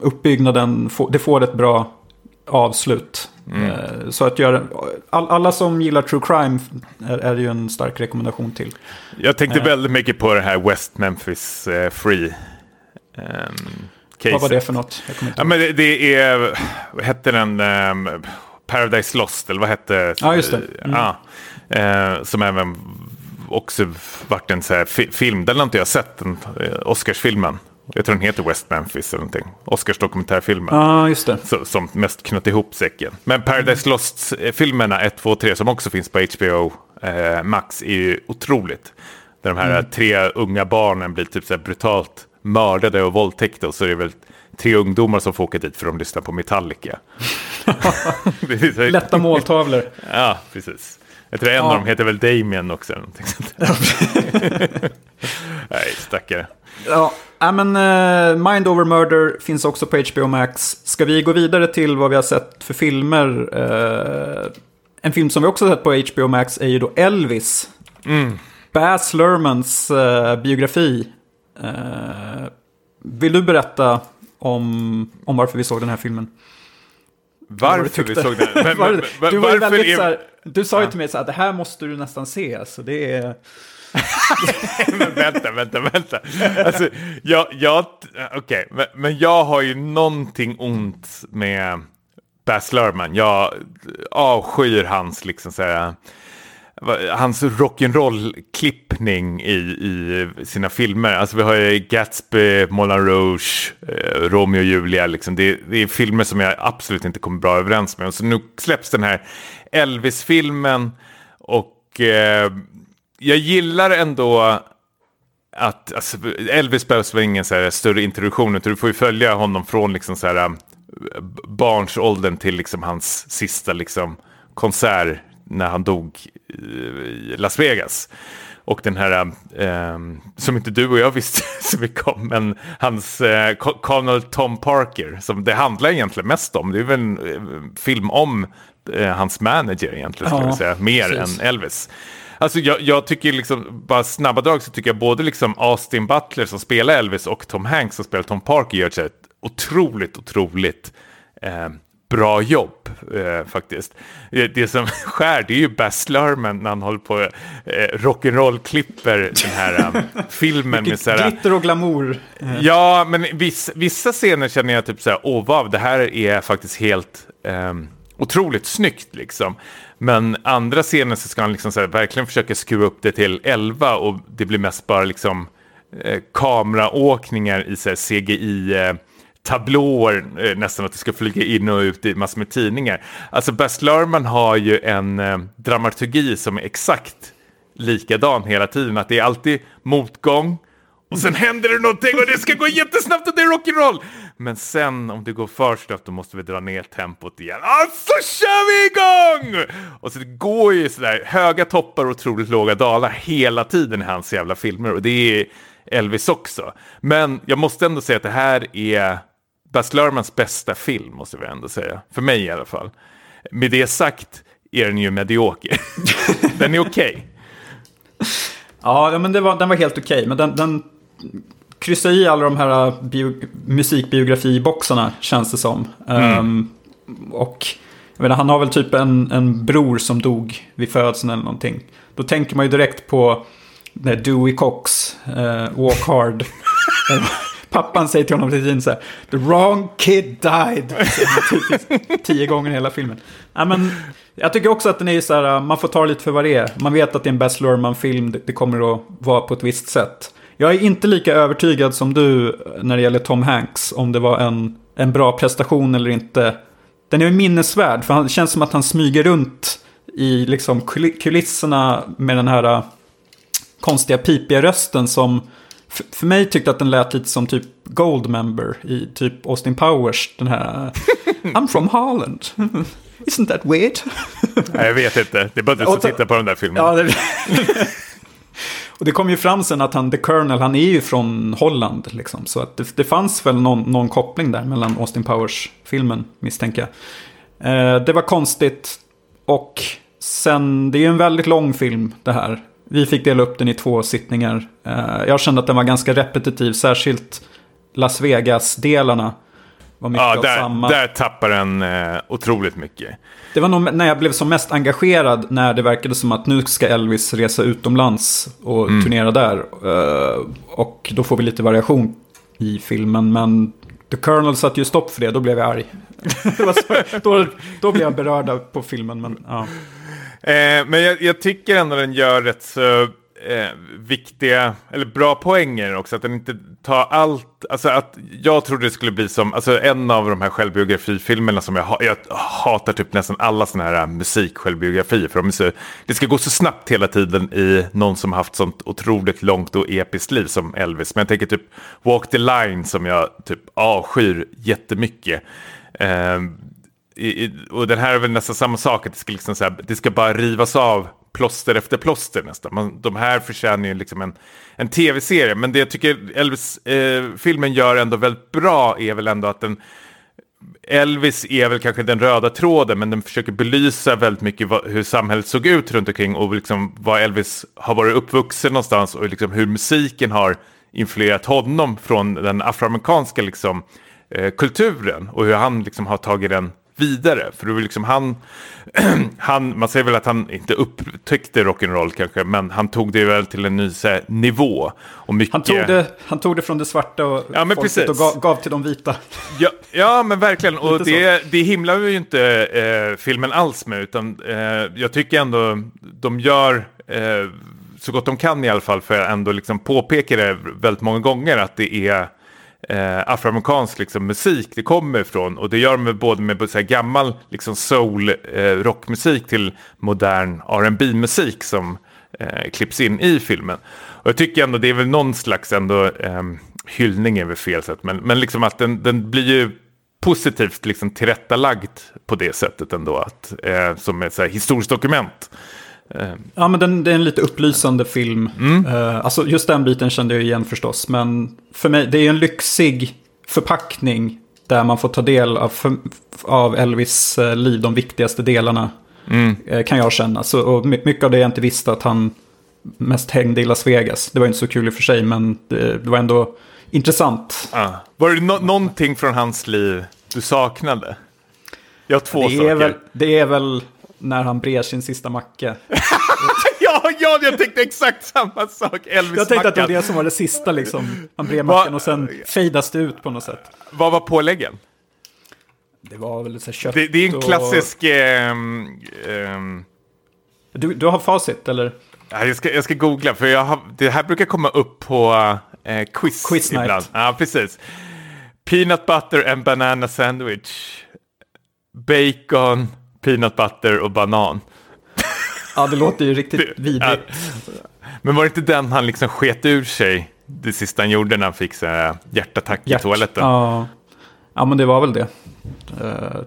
Speaker 2: uppbyggnaden, det får ett bra avslut.
Speaker 1: Mm.
Speaker 2: Eh, Så att göra, all, alla som gillar true crime är, är ju en stark rekommendation till.
Speaker 1: Jag tänkte
Speaker 2: Eh.
Speaker 1: väldigt mycket på det här West Memphis eh, Free. Um,
Speaker 2: Vad var det för något?
Speaker 1: Ja, men det, det är, vad hette den? ehm, Paradise Lost, eller vad hette?
Speaker 2: Ja, just det. Mm.
Speaker 1: Ja, eh, som även också vart en så fi- film. Den har inte jag sett, den, eh, Oscarsfilmen. Jag tror den heter West Memphis eller någonting. Oscars dokumentärfilmen.
Speaker 2: Ja, just det.
Speaker 1: Så, som mest knöt ihop säcken. Men Paradise Lost-filmerna 1, 2, 3 som också finns på HBO eh, Max är ju otroligt. Där de här tre unga barnen blir typ så här brutalt mördade och våldtäkta och så är det väl tre ungdomar som får åka dit för att de lyssnar på Metallica.
Speaker 2: Lätta måltavlor.
Speaker 1: Ja, precis. Jag tror en
Speaker 2: Ja.
Speaker 1: av dem heter väl Damien också. Nej, stackare.
Speaker 2: Ja, men eh, Mind Over Murder finns också på HBO Max. Ska vi gå vidare till vad vi har sett för filmer? Eh, en film som vi också har sett på HBO Max är ju då Elvis.
Speaker 1: Mm.
Speaker 2: Baz Luhrmanns eh, biografi. Eh, vill du berätta om, om varför vi såg den här filmen?
Speaker 1: Varför vi såg den? Men, men, men,
Speaker 2: du var väldigt
Speaker 1: är-
Speaker 2: så här, Du sa ju till mig så här, det här måste du nästan se. Så det är...
Speaker 1: vänta, vänta, vänta. Alltså, jag, jag, okej, men, men jag har ju någonting ont med Baz Luhrmann. Jag avskyr hans liksom så här, hans rock'n'roll-klippning i, i sina filmer. Alltså vi har ju Gatsby, Moulin Rouge, eh, Romeo och Julia. Liksom. Det, det är filmer som jag absolut inte kommer bra överens med. Och så nu släpps den här Elvis-filmen och eh, jag gillar ändå att alltså, Elvis behövs väl ingen så här större introduktion, utan du får ju följa honom från liksom så här, eh, barnsåldern till liksom hans sista liksom, konsert när han dog i Las Vegas. Och den här, äh, som inte du och jag visste så mycket om, men hans äh, Colonel Tom Parker, som det handlar egentligen mest om, det är väl en äh, film om äh, hans manager egentligen, skulle
Speaker 2: Ja,
Speaker 1: jag säga, mer
Speaker 2: precis.
Speaker 1: än Elvis. Alltså jag, jag tycker liksom, bara snabba drag så tycker jag både liksom Austin Butler som spelar Elvis och Tom Hanks som spelar Tom Parker gör ett otroligt, otroligt eh, bra jobb eh, faktiskt. Det, som skär det är ju Baz Luhrmann när han håller på eh, rock'n'roll-klipper den här eh, filmen med så här,
Speaker 2: Glitter och glamour. Eh,
Speaker 1: Ja, men vissa, vissa scener känner jag typ så här, åh wow, det här är faktiskt helt ehm, otroligt snyggt liksom. Men andra scener så ska han liksom så här, verkligen försöka skruva upp det till 11 och det blir mest bara liksom eh, kameraåkningar i så här, CGI. Tablåer, eh, nästan att det ska flyga in och ut i massor med tidningar. Alltså Baz Luhrmann har ju en eh, dramaturgi som är exakt likadan hela tiden. Att det är alltid motgång och sen händer det någonting och det ska gå jättesnabbt och det är rock'n'roll. Men sen om det går för snabbt då måste vi dra ner tempot igen. Och så kör vi igång! Och så det går ju sådär höga toppar och otroligt låga dalar hela tiden i hans jävla filmer. Och det är Elvis också. Men jag måste ändå säga att det här är Baz Luhrmanns bästa film, måste vi ändå säga. För mig i alla fall. Med det sagt är den ju medioker. den är okej.
Speaker 2: Ja, ja, men var, den var helt okej. Men den, den kryssar i alla de här äh, bio, musikbiografiboxarna, känns det som. Ehm, och jag menar, han har väl typ en, en bror som dog vid födseln eller någonting. Då tänker man ju direkt på Dewey Cox, eh, Walk Hard. Pappan säger till honom till tiden så här, The wrong kid died. Typ Tio gånger i hela filmen. Ja, men, jag tycker också att den är så här, man får ta lite för vad det är. Man vet att det är en Baz Luhrmann-film, det, kommer att vara på ett visst sätt. Jag är inte lika övertygad som du när det gäller Tom Hanks, om det var en, en bra prestation eller inte. Den är ju minnesvärd, för han- det känns som att han smyger runt i liksom kul- kulisserna med den här äh, konstiga pipiga rösten som f- för mig tyckte att den lät lite som typ Goldmember i typ Austin Powers. Den här I'm from Holland. Isn't that weird?
Speaker 1: Nej, jag vet inte. Det är bara du som
Speaker 2: ta-
Speaker 1: tittar på de där filmerna.
Speaker 2: Ja, det... Och det kom ju fram sen att han, The Colonel, han är ju från Holland. Liksom. Så att det, det fanns väl någon, någon koppling där mellan Austin Powers-filmen, misstänker jag. Eh, det var konstigt. Och sen, det är ju en väldigt lång film det här. Vi fick dela upp den i två sittningar. Eh, jag kände att den var ganska repetitiv, särskilt Las Vegas-delarna. var mycket
Speaker 1: Ja, där,
Speaker 2: samma.
Speaker 1: där tappar den eh, otroligt mycket.
Speaker 2: Det var nog när jag blev som mest engagerad när det verkade som att nu ska Elvis resa utomlands och
Speaker 1: Mm.
Speaker 2: turnera där. Eh, och då får vi lite variation i filmen. Men The Colonel satte ju stopp för det, då blev jag arg. då, då blev jag berörd på filmen. Men, ja.
Speaker 1: Eh, men jag, jag tycker ändå den gör rätt så eh, viktiga, eller bra poänger också. Att den inte tar allt, alltså att jag trodde det skulle bli som, alltså en av de här självbiografifilmerna som jag, jag hatar typ nästan alla sådana här eh, musiksjälvbiografier. För de så, det ska gå så snabbt hela tiden i någon som haft sånt otroligt långt och episkt liv som Elvis. Men jag tänker typ Walk the Line som jag typ avskyr jättemycket. Eh, i, i, och den här är väl nästan samma sak, att det ska, liksom så här, det ska bara rivas av plåster efter plåster nästan. Man, de här förtjänar ju liksom en, en tv-serie, men det jag tycker Elvis-filmen eh, gör ändå väldigt bra är väl ändå att den Elvis är väl kanske den röda tråden, men den försöker belysa väldigt mycket vad, hur samhället såg ut runt omkring och liksom vad Elvis har varit uppvuxen någonstans och liksom hur musiken har influerat honom från den afroamerikanska liksom, eh, kulturen och hur han liksom har tagit den vidare. För det var liksom han, han, man säger väl att han inte upptäckte rock'n'roll kanske, men han tog det väl till en ny här, nivå. Och mycket...
Speaker 2: Han, tog det, han tog det från det svarta och,
Speaker 1: Ja,
Speaker 2: och gav, gav till de vita.
Speaker 1: Ja, ja men verkligen. Och det, det himlar ju inte eh, filmen alls med. Utan eh, jag tycker ändå de gör eh, så gott de kan i alla fall. För att ändå liksom påpeka det väldigt många gånger att det är eh, afroamerikansk liksom, musik det kommer ifrån. Och det gör de både med så här, gammal liksom, soul eh, rockmusik till modern R&B musik som eh, klipps in i filmen. Och jag tycker ändå det är väl någon slags ändå eh, hyllning är väl fel sätt. Men, men liksom att den, den blir ju positivt liksom tillrättalagd på det sättet ändå. Att, eh, som ett så här, historiskt dokument. Eh,
Speaker 2: Ja, men den, det är en lite upplysande film.
Speaker 1: Mm.
Speaker 2: Eh, alltså just den biten kände jag igen förstås. Men för mig, det är en lyxig förpackning. Där man får ta del av, av Elvis eh, liv, de viktigaste delarna.
Speaker 1: Mm.
Speaker 2: Kan jag känna. Så, och my- mycket av det jag inte visste att han mest hängde i Las Vegas. Det var inte så kul i och för sig, men det, det var ändå intressant.
Speaker 1: ah. Var det no någonting från hans liv du saknade? Jag har två
Speaker 2: Det
Speaker 1: saker.
Speaker 2: är, väl, det är väl när han brer sin sista macka.
Speaker 1: ja, ja, jag tänkte exakt samma sak. Elvis
Speaker 2: Jag tänkte att det var det som var det sista liksom. Han brer mackan och sen fejdas det ut på något sätt.
Speaker 1: Vad var påläggen?
Speaker 2: Det var väl så kött
Speaker 1: Det, det är en
Speaker 2: och-
Speaker 1: klassisk... ehm, ehm,
Speaker 2: Du, du har facit eller?
Speaker 1: ja, jag, ska, jag ska googla, för jag har, det här brukar komma upp på eh, quiz,
Speaker 2: Quiz night.
Speaker 1: ibland. Ja, precis. Peanut butter and banana sandwich. Bacon, peanut butter och banan.
Speaker 2: Ja, det låter ju riktigt
Speaker 1: Det-
Speaker 2: vidrigt.
Speaker 1: Men var det inte den han liksom sket ur sig det sista han gjorde när han fick så här hjärtattack i
Speaker 2: Hjärt-
Speaker 1: toaletten?
Speaker 2: Ja. ja, men det var väl det. Eh,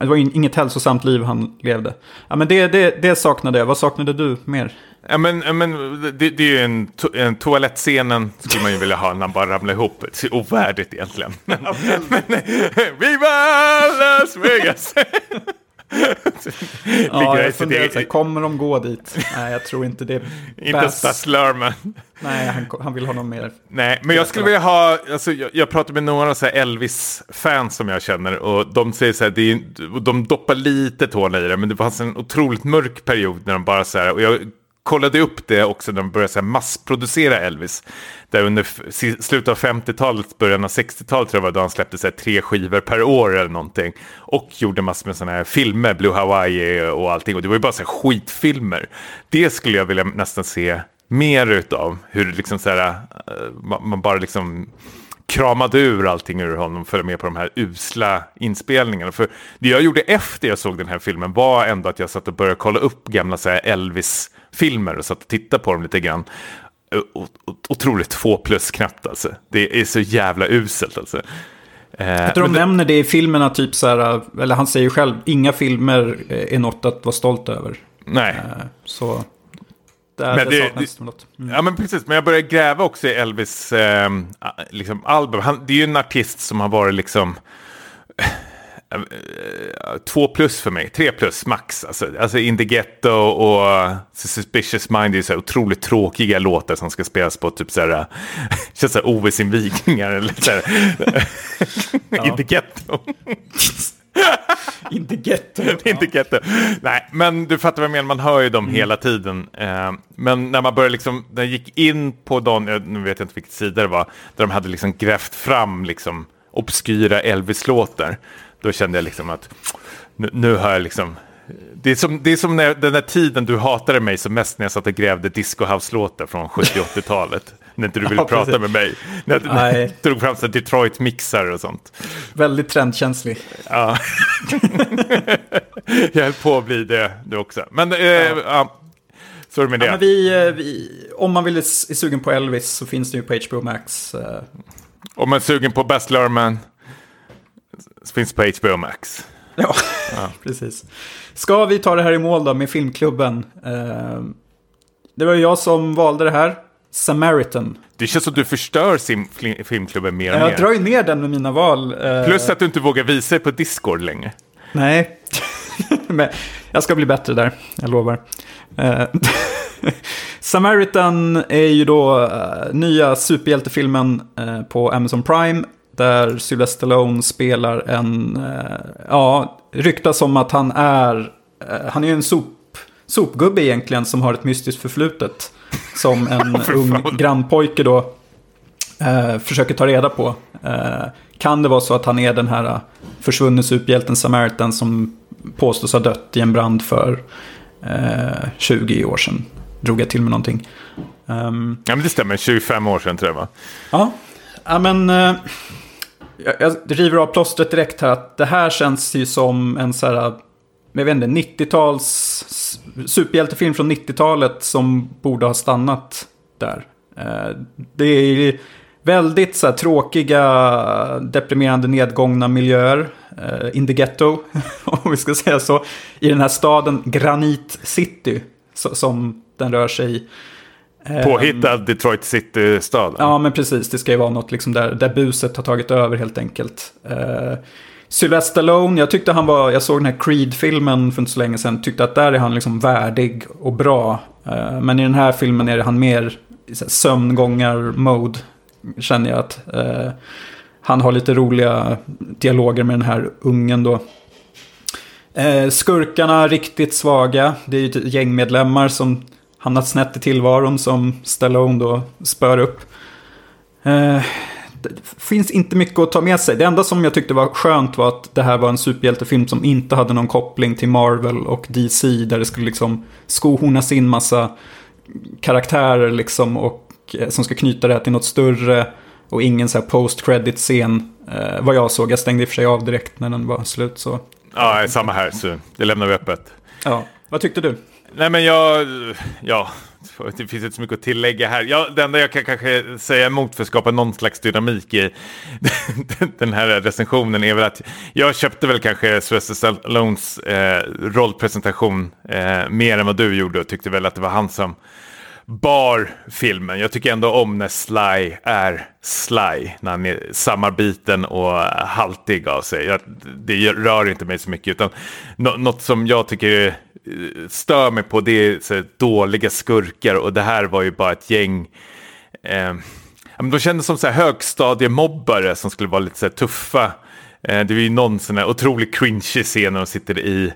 Speaker 2: det var in, inget hälsosamt liv han levde. Ja, men det, det, det saknade jag. Vad saknade du mer?
Speaker 1: Ja, men, ja, men det, det är ju en, to, en toalettscenen skulle man ju vilja ha när han bara ramlar ihop. Det är ovärdigt egentligen. Men, men, Viva Las Vegas!
Speaker 2: Ja, jag funderar så här, kommer de gå dit? Nej, jag tror inte det.
Speaker 1: Inte
Speaker 2: bäst.
Speaker 1: Stas Lerman.
Speaker 2: Nej, han, han vill ha någon mer.
Speaker 1: Nej, men jag skulle vilja ha, alltså, jag, jag pratar med några Elvis-fans som jag känner och de säger så här, det är, de doppar lite tårna i det, men det fanns en otroligt mörk period när de bara så här, och jag kollade upp det också när de började så här massproducera Elvis. Där under slutet av 50-talet, början av 60-talet tror jag var då han släppte så här, tre skivor per år eller någonting. Och gjorde massor med sådana här filmer, Blue Hawaii och allting. Och det var ju bara så här skitfilmer. Det skulle jag vilja nästan se mer utav. Hur liksom så här, eh, man, bara liksom kramade ur allting ur honom för att med på de här usla inspelningarna. För det jag gjorde efter jag såg den här filmen var ändå att jag satt och började kolla upp gamla så här Elvis-filmer och satt och tittade på dem lite grann. Otroligt få plus knappt alltså. Det är så jävla uselt alltså. Eh,
Speaker 2: Jag tror de
Speaker 1: det-
Speaker 2: nämner det i filmerna, typ så här, eller han säger själv, inga filmer eh, är något att vara stolt över.
Speaker 1: nej.
Speaker 2: Eh, Så där,
Speaker 1: Men det-
Speaker 2: saknas något. Mm.
Speaker 1: Ja men precis, men jag började gräva också i Elvis eh, liksom, album. Han, det är ju en artist som har varit liksom två plus för mig, tre plus max. Alltså, alltså In the Ghetto och Suspicious Mind är ju så här otroligt tråkiga låtar som ska spelas på typ så här, känns så här OS-invigningar eller så här. In the Ghetto.
Speaker 2: Inte getto.
Speaker 1: inte getto. Nej, men du fattar vad jag menar, man hör ju dem
Speaker 2: Mm.
Speaker 1: hela tiden. Eh, men när man började liksom, när jag gick in på eh, nu vet jag inte vilket sida det var, där de hade liksom grävt fram liksom obskyra Elvis-låtar, då kände jag liksom att nu, nu har jag liksom det är som, det är som när, den där tiden du hatade mig som mest när jag satt och grävde disco house-låtar från 70-80-talet. när inte du ville
Speaker 2: Ja,
Speaker 1: prata med mig. När jag
Speaker 2: Nej.
Speaker 1: drog fram Detroit-mixar och sånt.
Speaker 2: Väldigt trendkänslig.
Speaker 1: Ja. jag höll på att bli det nu också. Men eh, ja. så är det med det.
Speaker 2: Ja, vi, eh, vi, om man vill är sugen på Elvis så finns det ju på HBO Max. eh,
Speaker 1: Om man är sugen på Best Lerman så finns på HBO Max.
Speaker 2: Ja, precis. Ska vi ta det här i mål då med filmklubben? Eh, Det var ju jag som valde det här. Samaritan.
Speaker 1: Det känns som att du förstör sim- filmklubben mer och
Speaker 2: Jag
Speaker 1: mer.
Speaker 2: drar ju ner den med mina val. eh,
Speaker 1: Plus att du inte vågar visa dig på Discord längre.
Speaker 2: Nej, men jag ska bli bättre där, jag lovar. Eh, Samaritan är ju då nya superhjältefilmen på Amazon Prime. Där Sylvester Stallone spelar en, eh, ja, ryktas som att han är, eh, han är ju en sop, sopgubbe egentligen som har ett mystiskt förflutet. Som en ung grannpojke då eh, försöker ta reda på. Eh, kan det vara så att han är den här eh, försvunne superhjälten Samaritan som påstås ha dött i en brand för eh, 20 år sedan? Drog jag till med någonting. Ehm,
Speaker 1: Ja, men det stämmer. 25 år sedan tror jag va?
Speaker 2: Ja, ja men jag, jag river av plåstret direkt här. Att det här känns ju som en så här, jag vet inte, 90-tals superhjältefilm från 90-talet som borde ha stannat där. Eh, det är väldigt så här, tråkiga, deprimerande, nedgångna miljöer. Eh, in the ghetto, om vi ska säga så. I den här staden Granit City, som den rör sig i. Eh,
Speaker 1: Påhittad Detroit City-stad.
Speaker 2: Ja, men precis. Det ska ju vara något liksom där, där buset har tagit över helt enkelt. Uh, Sylvester Stallone, jag tyckte han var, jag såg den här Creed-filmen för inte så länge sedan, tyckte att där är han liksom värdig och bra. Eh, men i den här filmen är han mer sömngångar-mode, känner jag att. eh, han har lite roliga dialoger med den här ungen då. Eh, skurkarna riktigt svaga. Det är ju gängmedlemmar som hamnat snett i tillvaron som Stallone då spör upp. Eh, det finns inte mycket att ta med sig. Det enda som jag tyckte var skönt var att det här var en superhjältefilm som inte hade någon koppling till Marvel och DC. Där det skulle liksom skohornas in massa karaktärer liksom och eh, som ska knyta det här till något större. Och ingen så här post-credit-scen. Eh, vad jag såg, jag stängde i och för sig av direkt när den var slut. Så.
Speaker 1: Ja, samma här. Så det lämnar vi öppet.
Speaker 2: Ja. Vad tyckte du?
Speaker 1: Nej men jag, ja, det finns inte så mycket att tillägga här. Ja, det enda jag kan kanske säga emot för att skapa någon slags dynamik i den här recensionen är väl att jag köpte väl kanske Sylvester Stallones eh, rollpresentation eh, mer än vad du gjorde och tyckte väl att det var han som bar filmen. Jag tycker ändå om när Sly är Sly, när han är samarbiten och haltig av sig. Jag, det rör inte mig så mycket, utan no något som jag tycker eh, stör mig på det är så dåliga skurkar och det här var ju bara ett gäng eh, de kändes som så här högstadiemobbare som skulle vara lite så här tuffa. Eh, det är ju någon sån här otroligt cringe scen när de sitter i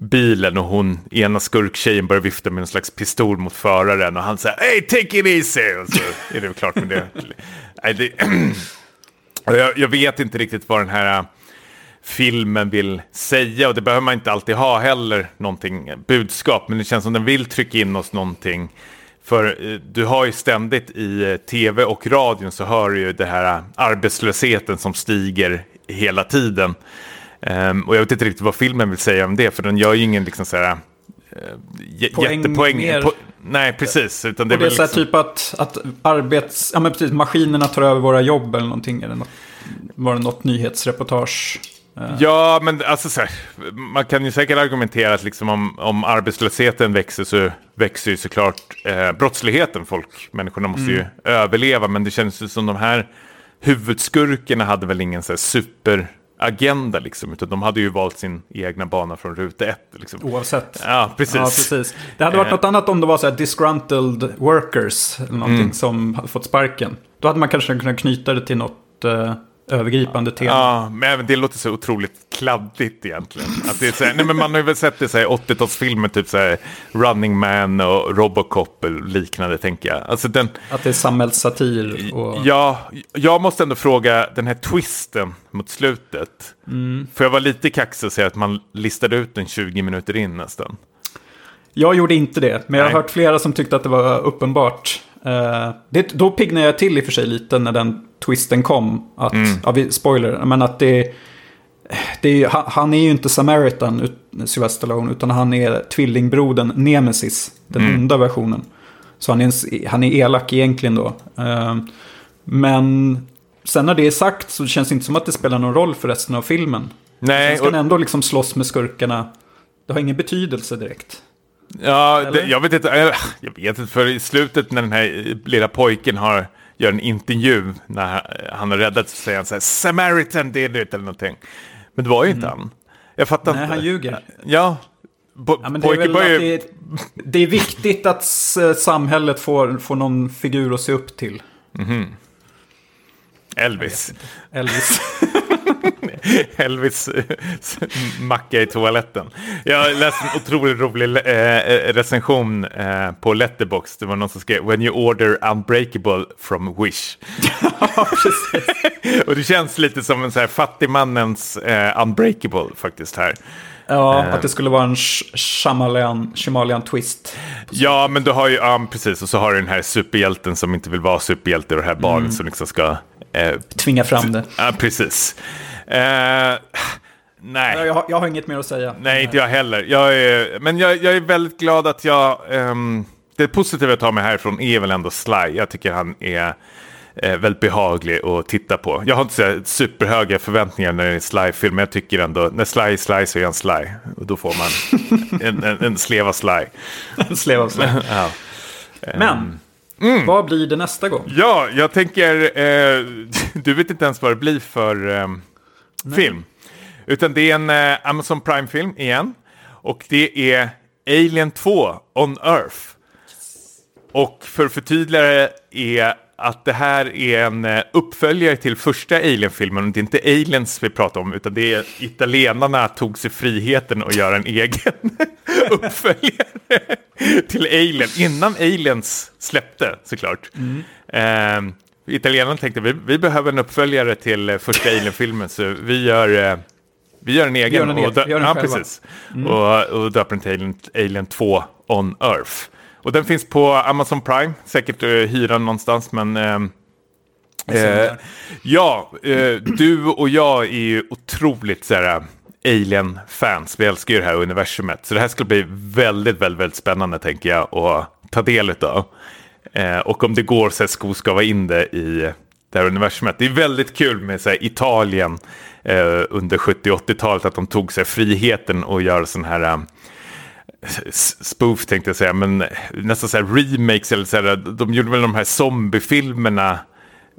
Speaker 1: bilen och hon, ena skurktjejen börjar vifta med en slags pistol mot föraren och han säger Hey take it easy! Och så är det klart med det. Nej, det jag, jag vet inte riktigt vad den här äh, filmen vill säga och det behöver man inte alltid ha heller någonting budskap men det känns som den vill trycka in oss någonting. För eh, du har ju ständigt i eh, tv och radion så hör du ju det här äh, arbetslösheten som stiger hela tiden. Ehm, och jag vet inte riktigt vad filmen vill säga om det, för den gör ju ingen liksom så här, eh,
Speaker 2: Poäng
Speaker 1: jättepoäng.
Speaker 2: mer.
Speaker 1: Po- nej, precis. Utan det
Speaker 2: Och
Speaker 1: är
Speaker 2: det är
Speaker 1: väl
Speaker 2: så här
Speaker 1: liksom,
Speaker 2: typ att, att arbets... Ja men precis, maskinerna tar över våra jobb eller någonting. Eller något, var det något nyhetsreportage? Eh,
Speaker 1: Ja, men alltså så här, man kan ju säkert argumentera att liksom om, om arbetslösheten växer så växer ju såklart eh, brottsligheten. Folk, människorna måste ju överleva, men det känns ju som de här huvudskurkarna hade väl ingen så här super agenda liksom, utan de hade ju valt sin egna bana från ruta ett. Liksom.
Speaker 2: Oavsett.
Speaker 1: Ja, precis.
Speaker 2: Ja, precis. Det hade varit
Speaker 1: Eh.
Speaker 2: något annat om det var så här disgruntled workers, eller någonting
Speaker 1: Mm.
Speaker 2: som hade fått sparken. Då hade man kanske kunnat knyta det till något eh, övergripande tema.
Speaker 1: Ja, men även det låter så otroligt kladdigt egentligen. Att det är så här, nej, men man har ju väl sett det i så här 80-talsfilmer, typ så här Running Man och Robocop och liknande tänker jag. Alltså den,
Speaker 2: Att det är samhällssatir. Och...
Speaker 1: ja, jag måste ändå fråga den här twisten mot slutet. För jag var lite kaxig och säga att man listade ut den 20 minuter in nästan.
Speaker 2: Jag gjorde inte det, men jag har
Speaker 1: Nej.
Speaker 2: hört flera som tyckte att det var uppenbart. Eh, det, då piggnade jag till i och för sig lite när den twisten kom. Att,
Speaker 1: Mm.
Speaker 2: ja, vi, spoiler, men att det, är, han, är ju inte Samaritan, Sylvester Stallone, utan han är tvillingbrodern Nemesis, den
Speaker 1: Mm.
Speaker 2: onda versionen. Så han är, en, han är elak egentligen då. Eh, men sen när det är sagt så känns det inte som att det spelar någon roll för resten av filmen.
Speaker 1: Nej,
Speaker 2: Sen ska
Speaker 1: och,
Speaker 2: han ändå liksom slåss med skurkarna. Det har ingen betydelse direkt.
Speaker 1: Ja, det, jag vet inte, jag vet inte, för i slutet när den här lilla pojken har, gör en intervju när han har räddat så säger han så här, Samaritan did it eller någonting. Men det var ju inte han. Jag fattar
Speaker 2: Nej,
Speaker 1: inte.
Speaker 2: han ljuger.
Speaker 1: Ja, bo,
Speaker 2: Ja, men det, är
Speaker 1: börjar
Speaker 2: det, är, det är viktigt att samhället får, får någon figur att se upp till.
Speaker 1: Elvis.
Speaker 2: Elvis.
Speaker 1: Elvis eh, macka i toaletten. Jag läste en otroligt rolig eh, recension eh, på Letterbox. Det var någon som skrev When you order unbreakable from Wish.
Speaker 2: ja, precis.
Speaker 1: Och det känns lite som en så här fattigmannens unbreakable faktiskt här.
Speaker 2: Ja, att det skulle vara en sh- Shyamalan, Shyamalan twist.
Speaker 1: Ja, men du har ju, ja, precis, och så har du den här superhjälten som inte vill vara superhjälte och det här barnet som liksom ska... Eh,
Speaker 2: Tvinga fram det.
Speaker 1: ja, precis. Eh, nej.
Speaker 2: Ja, Jag har, jag har inget mer att säga.
Speaker 1: Nej, inte jag heller. Jag är, men jag, jag är väldigt glad att jag... ehm, det positiva jag tar med härifrån är väl ändå Sly. Jag tycker han är eh, väldigt behaglig att titta på. Jag har inte så superhöga förväntningar när det är en Sly-film, men jag tycker ändå när Sly är Sly så är han Sly. Och då får man en, en, en sleva Sly.
Speaker 2: Slev av slev.
Speaker 1: Ja.
Speaker 2: Men,
Speaker 1: Mm.
Speaker 2: vad blir det nästa gång?
Speaker 1: Ja, jag tänker, eh, du vet inte ens vad det blir för eh, film. Utan det är en eh, Amazon Prime-film igen. Och det är Alien 2 on Earth. Och för att förtydliga det är att det här är en eh, uppföljare till första Alien-filmen. Och det är inte aliens vi pratar om, utan det är italienarna tog sig friheten att göra en egen uppföljare till Alien. Innan Aliens släppte, såklart. Eh, italienarna tänkte vi, vi behöver en uppföljare till eh, första Alien-filmen, så vi gör, eh, vi gör en egen.
Speaker 2: gör en egen,
Speaker 1: och dö-
Speaker 2: vi gör den
Speaker 1: ja,
Speaker 2: själva.
Speaker 1: precis. Och, och döper den till Alien, Alien 2 on Earth. Och den finns på Amazon Prime, säkert uh, hyra någonstans, men... ehm, eh, ja, eh, du och jag är ju otroligt så här, Alien-fans. Vi älskar ju det här universumet. Så det här ska bli väldigt, väldigt, väldigt spännande tänker jag att ta del av. Eh, och om det går så här, skoskava in det i det här universumet. Det är väldigt kul med så här, Italien eh, under 70-80-talet, att de tog sig friheten och gör sån här eh, spoof tänkte jag säga, men nästan så här remakes eller så här, de gjorde väl de här zombiefilmerna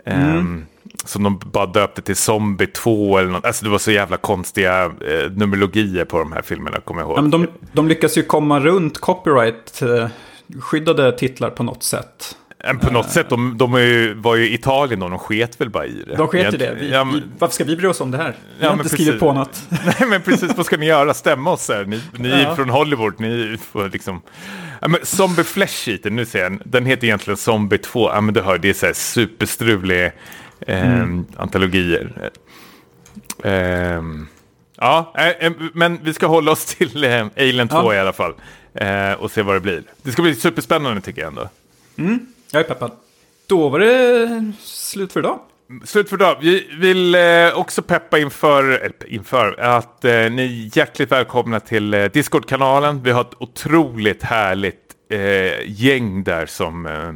Speaker 1: ehm, som de bara döpte till Zombie 2 eller något. Alltså det var så jävla konstiga eh, numerologier på de här filmerna, kommer jag ihåg.
Speaker 2: Ja, men de, de lyckas ju komma runt copyright eh, skyddade titlar på något sätt.
Speaker 1: Men på något sätt, de, de är ju, var ju i Italien då, de sket väl bara i det.
Speaker 2: De sket i det. Vi,
Speaker 1: Ja, men-
Speaker 2: vi, varför ska vi bry oss om det här? Vi
Speaker 1: Ja,
Speaker 2: har
Speaker 1: men
Speaker 2: inte skrivit
Speaker 1: precis.
Speaker 2: på något.
Speaker 1: Nej men precis, vad ska ni göra? Stämma oss här? Ni, ni är
Speaker 2: Ja.
Speaker 1: från Hollywood, ni får liksom... Ja, men Zombie Flesh Eater, nu ser jag, den heter egentligen Zombie 2. Ja men du hör, det är så här superstrulig eh,
Speaker 2: Mm.
Speaker 1: antologier. Ehm, ja, eh, eh, men vi ska hålla oss till eh, Alien 2
Speaker 2: Ja.
Speaker 1: i alla fall. Eh, och se vad det blir. Det ska bli superspännande tycker jag ändå.
Speaker 2: Jag är peppad. Då var det slut för idag.
Speaker 1: Slut för idag. Vi vill eh, också peppa inför, inför att eh, ni är hjärtligt välkomna till eh, Discord-kanalen. Vi har ett otroligt härligt eh, gäng där som... Eh,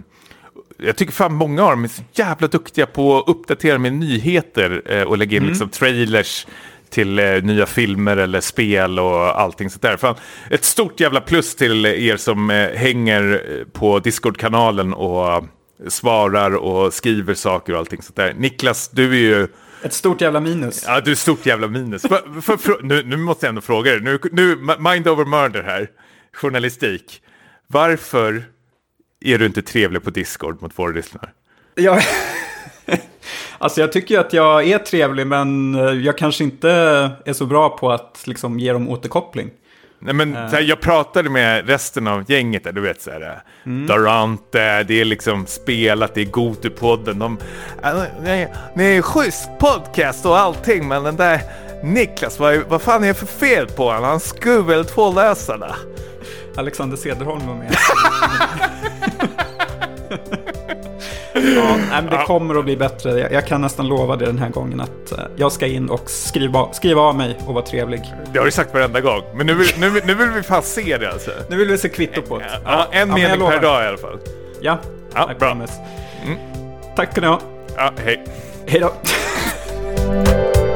Speaker 1: jag tycker fan många av dem är så jävla duktiga på att uppdatera med nyheter och lägga in liksom trailers till eh, nya filmer eller spel och allting sånt där. Fan, ett stort jävla plus till er som eh, hänger eh, på Discord-kanalen och svarar och skriver saker och allting sånt där. Niklas, du är ju
Speaker 2: Ett stort jävla minus.
Speaker 1: Ja, du är stort jävla minus. För, för, för, nu, nu måste jag ändå fråga dig, nu, nu, mind over murder här, journalistik. Varför är du inte trevlig på Discord mot våra lyssnare?
Speaker 2: Jag, alltså jag tycker att jag är trevlig, men jag kanske inte är så bra på att liksom ge dem återkoppling.
Speaker 1: Nej, men, uh. här, jag pratade med resten av gänget där, du vet så här, mm. Darante, det är liksom spelat, det är Gotupodden. De, äh, nej, nej, schysst podcast och allting, men den där Niklas, vad, vad fan är det för fel på honom? Han skulle väl två lösarna.
Speaker 2: Alexander Cederholm var med. ja, nej, det kommer att bli bättre. Jag, jag, kan nästan lova det den här gången att uh, jag ska in och skriva, skriva av mig och vara trevlig.
Speaker 1: Det har du sagt varenda gång, men nu vill, nu, nu vill vi fan se det alltså.
Speaker 2: Nu vill vi se kvitto på det.
Speaker 1: Ja, en ja, mening per dag i alla fall.
Speaker 2: Ja, ja bra. Mm. Tack ska ni ha.
Speaker 1: Ja, hej.
Speaker 2: Hej då.